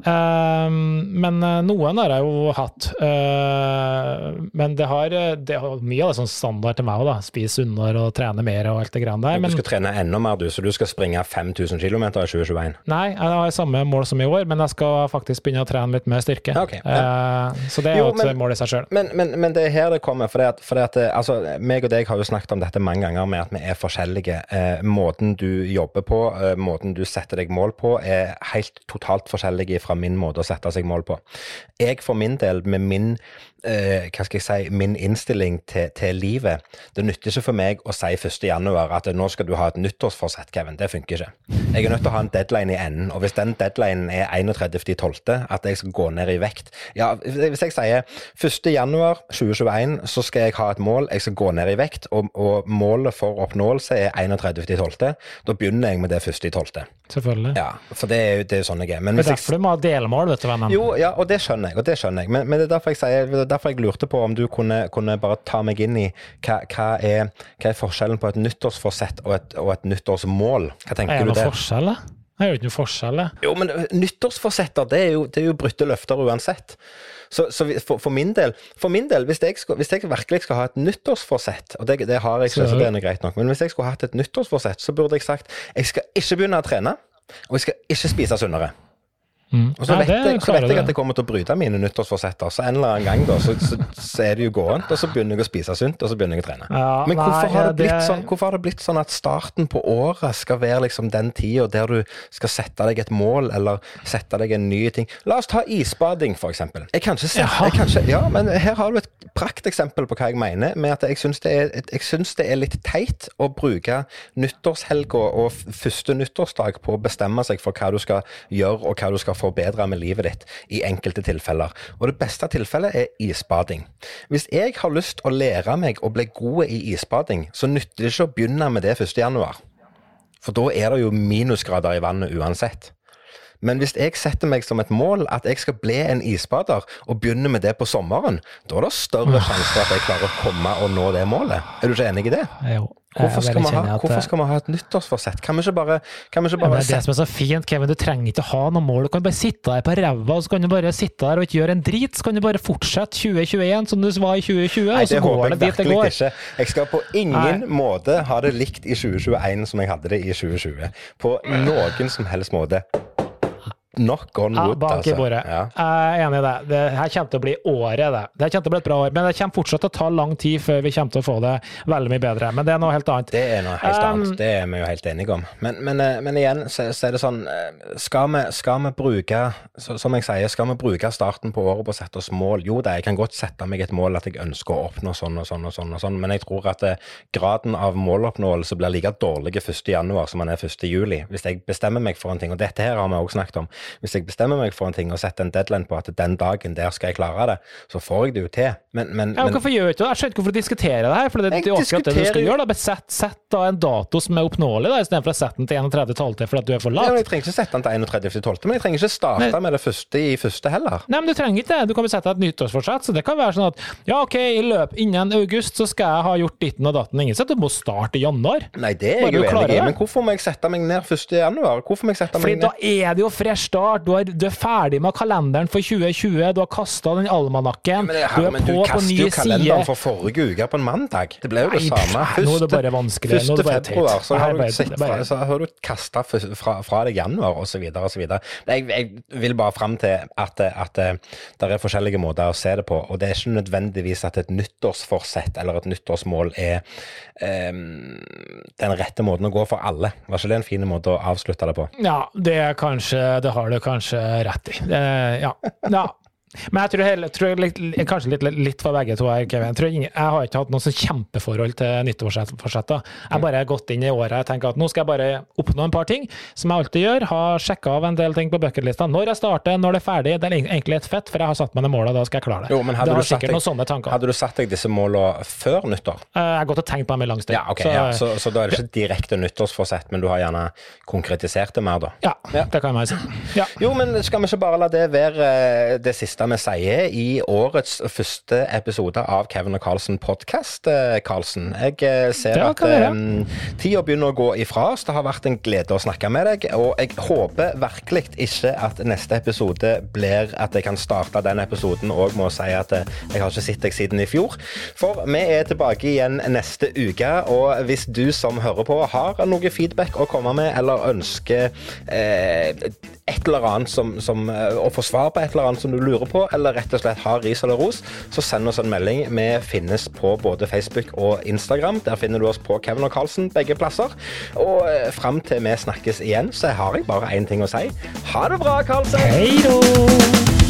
[SPEAKER 1] Ehm, men eh, noen har jeg jo hatt. Øh, men det har, det har mye av det sånn standard til meg òg, da. Spise sunnere og trene mer og alt det greiene der.
[SPEAKER 2] Men, du skal trene enda mer, du, så du skal springe 5000 km i 2021?
[SPEAKER 1] Nei, jeg har samme mål som i år, men jeg skal faktisk begynne å trene litt mer styrke.
[SPEAKER 2] Okay, ja.
[SPEAKER 1] så det er jo et mål i seg sjøl.
[SPEAKER 2] Men, men, men, det er her det kommer. For, det at, for det at, altså, meg og deg har jo snakket om dette mange ganger, med at vi er forskjellige. Eh, måten du jobber på, måten du setter deg mål på, er helt totalt forskjellige fra min måte å sette seg mål på. Jeg for min del, med min eh, hva skal jeg si, min innstilling til, til, livet. Det nytter ikke for meg å si 1.1 at nå skal du ha et nyttårsforsett, Kevin. Det funker ikke. Jeg er nødt til å ha en deadline i enden. Og hvis den deadlinen er 31.12., at jeg skal gå ned i vekt Ja, hvis jeg sier 1.1.2021 så skal jeg ha et mål, jeg skal gå ned i vekt, og, og målet for oppnåelse er 31.12., da begynner jeg med det 1.12.
[SPEAKER 1] Selvfølgelig.
[SPEAKER 2] Ja, for det er jo det er sånn jeg er.
[SPEAKER 1] Men det er derfor du må ha delmål, vet du, vennen.
[SPEAKER 2] Jo, ja, og det skjønner jeg, og det skjønner jeg. Men, men det er derfor jeg sier derfor jeg lurte på om du kunne, kunne bare ta meg inn i hva, hva, er, hva, er, forskjellen på et nyttårsforsett og et, og et nyttårsmål? Hva tenker
[SPEAKER 1] du
[SPEAKER 2] der?
[SPEAKER 1] Er det noe forskjell, da? Det er jo ikke noe forskjell, det.
[SPEAKER 2] Jo, men nyttårsforsetter, det er jo, det er jo brutte løfter uansett. Så, så for, for, min del, for min del, hvis jeg, skal, hvis jeg virkelig skal ha et nyttårsforsett, og det, det har jeg ikke, så det er greit nok, men hvis jeg skulle hatt et nyttårsforsett, så burde jeg sagt jeg skal ikke begynne å trene, og jeg skal ikke spise sunnere. Og så
[SPEAKER 1] Ja,
[SPEAKER 2] vet, jeg, så vet jeg at jeg kommer til å bryte mine nyttårsforsetter, så en eller annen gang da, så, så, så er det jo gåent, og så begynner jeg å spise sunt, og så begynner jeg å trene.
[SPEAKER 1] Ja,
[SPEAKER 2] Men hvorfor,
[SPEAKER 1] nei,
[SPEAKER 2] har det blitt
[SPEAKER 1] det-
[SPEAKER 2] sånn, hvorfor har det blitt sånn at starten på året skal være liksom den tida der du skal sette deg et mål, eller sette deg en ny ting? La oss ta isbading, for eksempel. Jeg kan ikke sette, jeg kan ikke, ja, men her har du et prakteksempel på hva jeg mener, med at jeg syns det, det er litt teit å bruke nyttårshelga og første nyttårsdag på å bestemme seg for hva du skal gjøre, og hva du skal forbedre med livet ditt, i enkelte tilfeller. Og det beste tilfellet er isbading. Hvis jeg har lyst å lære meg å bli god i isbading, så nytter det ikke å begynne med det 1. januar. For da er det jo minusgrader i vannet uansett. Men hvis jeg setter meg som et mål at jeg skal bli en isbader, og begynner med det på sommeren, da er det større sjanse for at jeg klarer å komme og nå det målet. Er du ikke enig i det?
[SPEAKER 1] Jo.
[SPEAKER 2] Hvorfor skal, ha,
[SPEAKER 1] at-
[SPEAKER 2] hvorfor skal vi ha et nyttårsforsett? Kan vi ikke bare, kan vi ikke
[SPEAKER 1] Ja, men det er det som er så fint, Kevin. Du trenger ikke ha noe mål. Du kan bare sitte der på ræva, og så kan du bare sitte der og ikke gjøre en drit. Så kan du bare fortsette 2021 som du var i 2020,
[SPEAKER 2] Nei,
[SPEAKER 1] og så går det dit det går.
[SPEAKER 2] ikke. Jeg skal på ingen
[SPEAKER 1] Nei.
[SPEAKER 2] måte ha det likt i 2021 som jeg hadde det i 2020. På noen som helst måte. Knock on
[SPEAKER 1] Ja,
[SPEAKER 2] wood,
[SPEAKER 1] bak i
[SPEAKER 2] altså.
[SPEAKER 1] bordet.
[SPEAKER 2] Ja.
[SPEAKER 1] Jeg er enig i det. Det her kommer til å bli året, det. Det kommer til å bli et bra år, men det kommer fortsatt til å ta lang tid før vi kommer til å få det veldig mye bedre. Men det er noe helt annet.
[SPEAKER 2] Det er noe helt
[SPEAKER 1] Um,
[SPEAKER 2] annet. Det er vi jo helt enige om. Men, men, eh, men igjen så, så er det sånn eh, Skal vi, skal vi bruke så, Som jeg sier, skal vi bruke starten på året på å sette oss mål? Jo da, jeg kan godt sette meg et mål at jeg ønsker å oppnå sånn og sånn og sånn, og sånn men jeg tror at eh, graden av måloppnåelse blir like dårlig 1.1 som den er 1.7. Hvis jeg bestemmer meg for en ting, og dette her har vi også snakket om, hvis jeg bestemmer meg for en ting og setter en deadline på at den dagen der skal jeg klare det, så får jeg det jo til. Men, men,
[SPEAKER 1] Ja, men hvorfor gjør du ikke det? Jeg skjønner ikke hvorfor du diskuterer det her, for det, det er akkurat det du skal gjøre. da. Sett, sett da en dato som er oppnåelig, da, istedenfor å sette den til 31.12. fordi at du er for
[SPEAKER 2] ja,
[SPEAKER 1] lat.
[SPEAKER 2] jeg trenger ikke sette den til 31.12., men jeg trenger ikke starte
[SPEAKER 1] Nei.
[SPEAKER 2] med det første i første heller.
[SPEAKER 1] Nei, men du trenger ikke det. Du kan jo sette et nyttårsforsett. Så det kan være sånn at ja, ok, i løp innen august så skal jeg ha gjort ditten og datten. Ingen sier at du må starte i januar.
[SPEAKER 2] Nei, det er jeg jo
[SPEAKER 1] du klarer
[SPEAKER 2] enig i, men hvorfor må jeg sette meg ned 1.1.? Hvorfor må jeg sette
[SPEAKER 1] Fordi
[SPEAKER 2] meg
[SPEAKER 1] da er det jo fresh start. Du er, du er ferdig med kalenderen for 2020. Du har kasta den almanakken.
[SPEAKER 2] men, det-
[SPEAKER 1] Du er
[SPEAKER 2] men du
[SPEAKER 1] på på
[SPEAKER 2] kaster jo kalenderen
[SPEAKER 1] side.
[SPEAKER 2] for forrige uke på en mandag. Det ble jo det
[SPEAKER 1] Nei,
[SPEAKER 2] samme.
[SPEAKER 1] Første, nå er det bare vanskelig. Bare
[SPEAKER 2] februar så har du,
[SPEAKER 1] bare-
[SPEAKER 2] sett
[SPEAKER 1] bare-
[SPEAKER 2] så har du kasta fra, fra deg januar osv. osv. Jeg, jeg vil bare fram til at, at det er forskjellige måter å se det på. Og det er ikke nødvendigvis at et nyttårsforsett eller et nyttårsmål er um, den rette måten å gå for alle. Var ikke det en fin måte å avslutte det på?
[SPEAKER 1] Ja, det er kanskje Det har du kanskje rett i. Det, ja. ja. Men jeg tror, hele, tror jeg litt, kanskje litt, litt for begge to her, Kevin. Jeg, ingen, jeg har ikke hatt noe sånn kjempeforhold til nyttårsforsetter. Jeg har bare gått inn i året og tenker at nå skal jeg bare oppnå en par ting, som jeg alltid gjør. Har sjekka av en del ting på bucketlista. Når jeg starter, når det er ferdig. Det er egentlig et fett, for jeg har satt meg det målet, da skal jeg klare det.
[SPEAKER 2] Jo, men hadde du satt deg-. Hadde du satt deg disse målene før nyttår?
[SPEAKER 1] Eh, Jeg har gått og tenkt på dem i lang stund.
[SPEAKER 2] Ja, okay,
[SPEAKER 1] Så,
[SPEAKER 2] ja. Så, så da er det ikke direkte nyttårsforsett, men du har gjerne konkretisert det mer, da?
[SPEAKER 1] ja, det kan man si. Ja.
[SPEAKER 2] Jo, men skal vi ikke bare la det være eh, det siste vi sier i årets første episode av Kevin og Carlsen podkast, Carlsen? Jeg eh, ser at
[SPEAKER 1] um,
[SPEAKER 2] eh, tida begynner å gå ifra oss. Det har vært en glede å snakke med deg, og jeg håper virkelig ikke at neste episode blir at jeg kan starte den episoden òg med å si at eh, jeg har ikke sett deg siden i fjor. For vi er tilbake igjen neste uke, og hvis du som hører på har noe feedback å komme med, eller ønsker eh, et eller annet som, som, og å få svar på et eller annet som du lurer på, eller rett og slett har ris eller ros, så send oss en melding. Vi finnes på både Facebook og Instagram. Der finner du oss på Kevin og Karlsen begge plasser. Og eh, fram til vi snakkes igjen, så har jeg bare én ting å si. Ha det bra, Karlsen!
[SPEAKER 1] Hei då!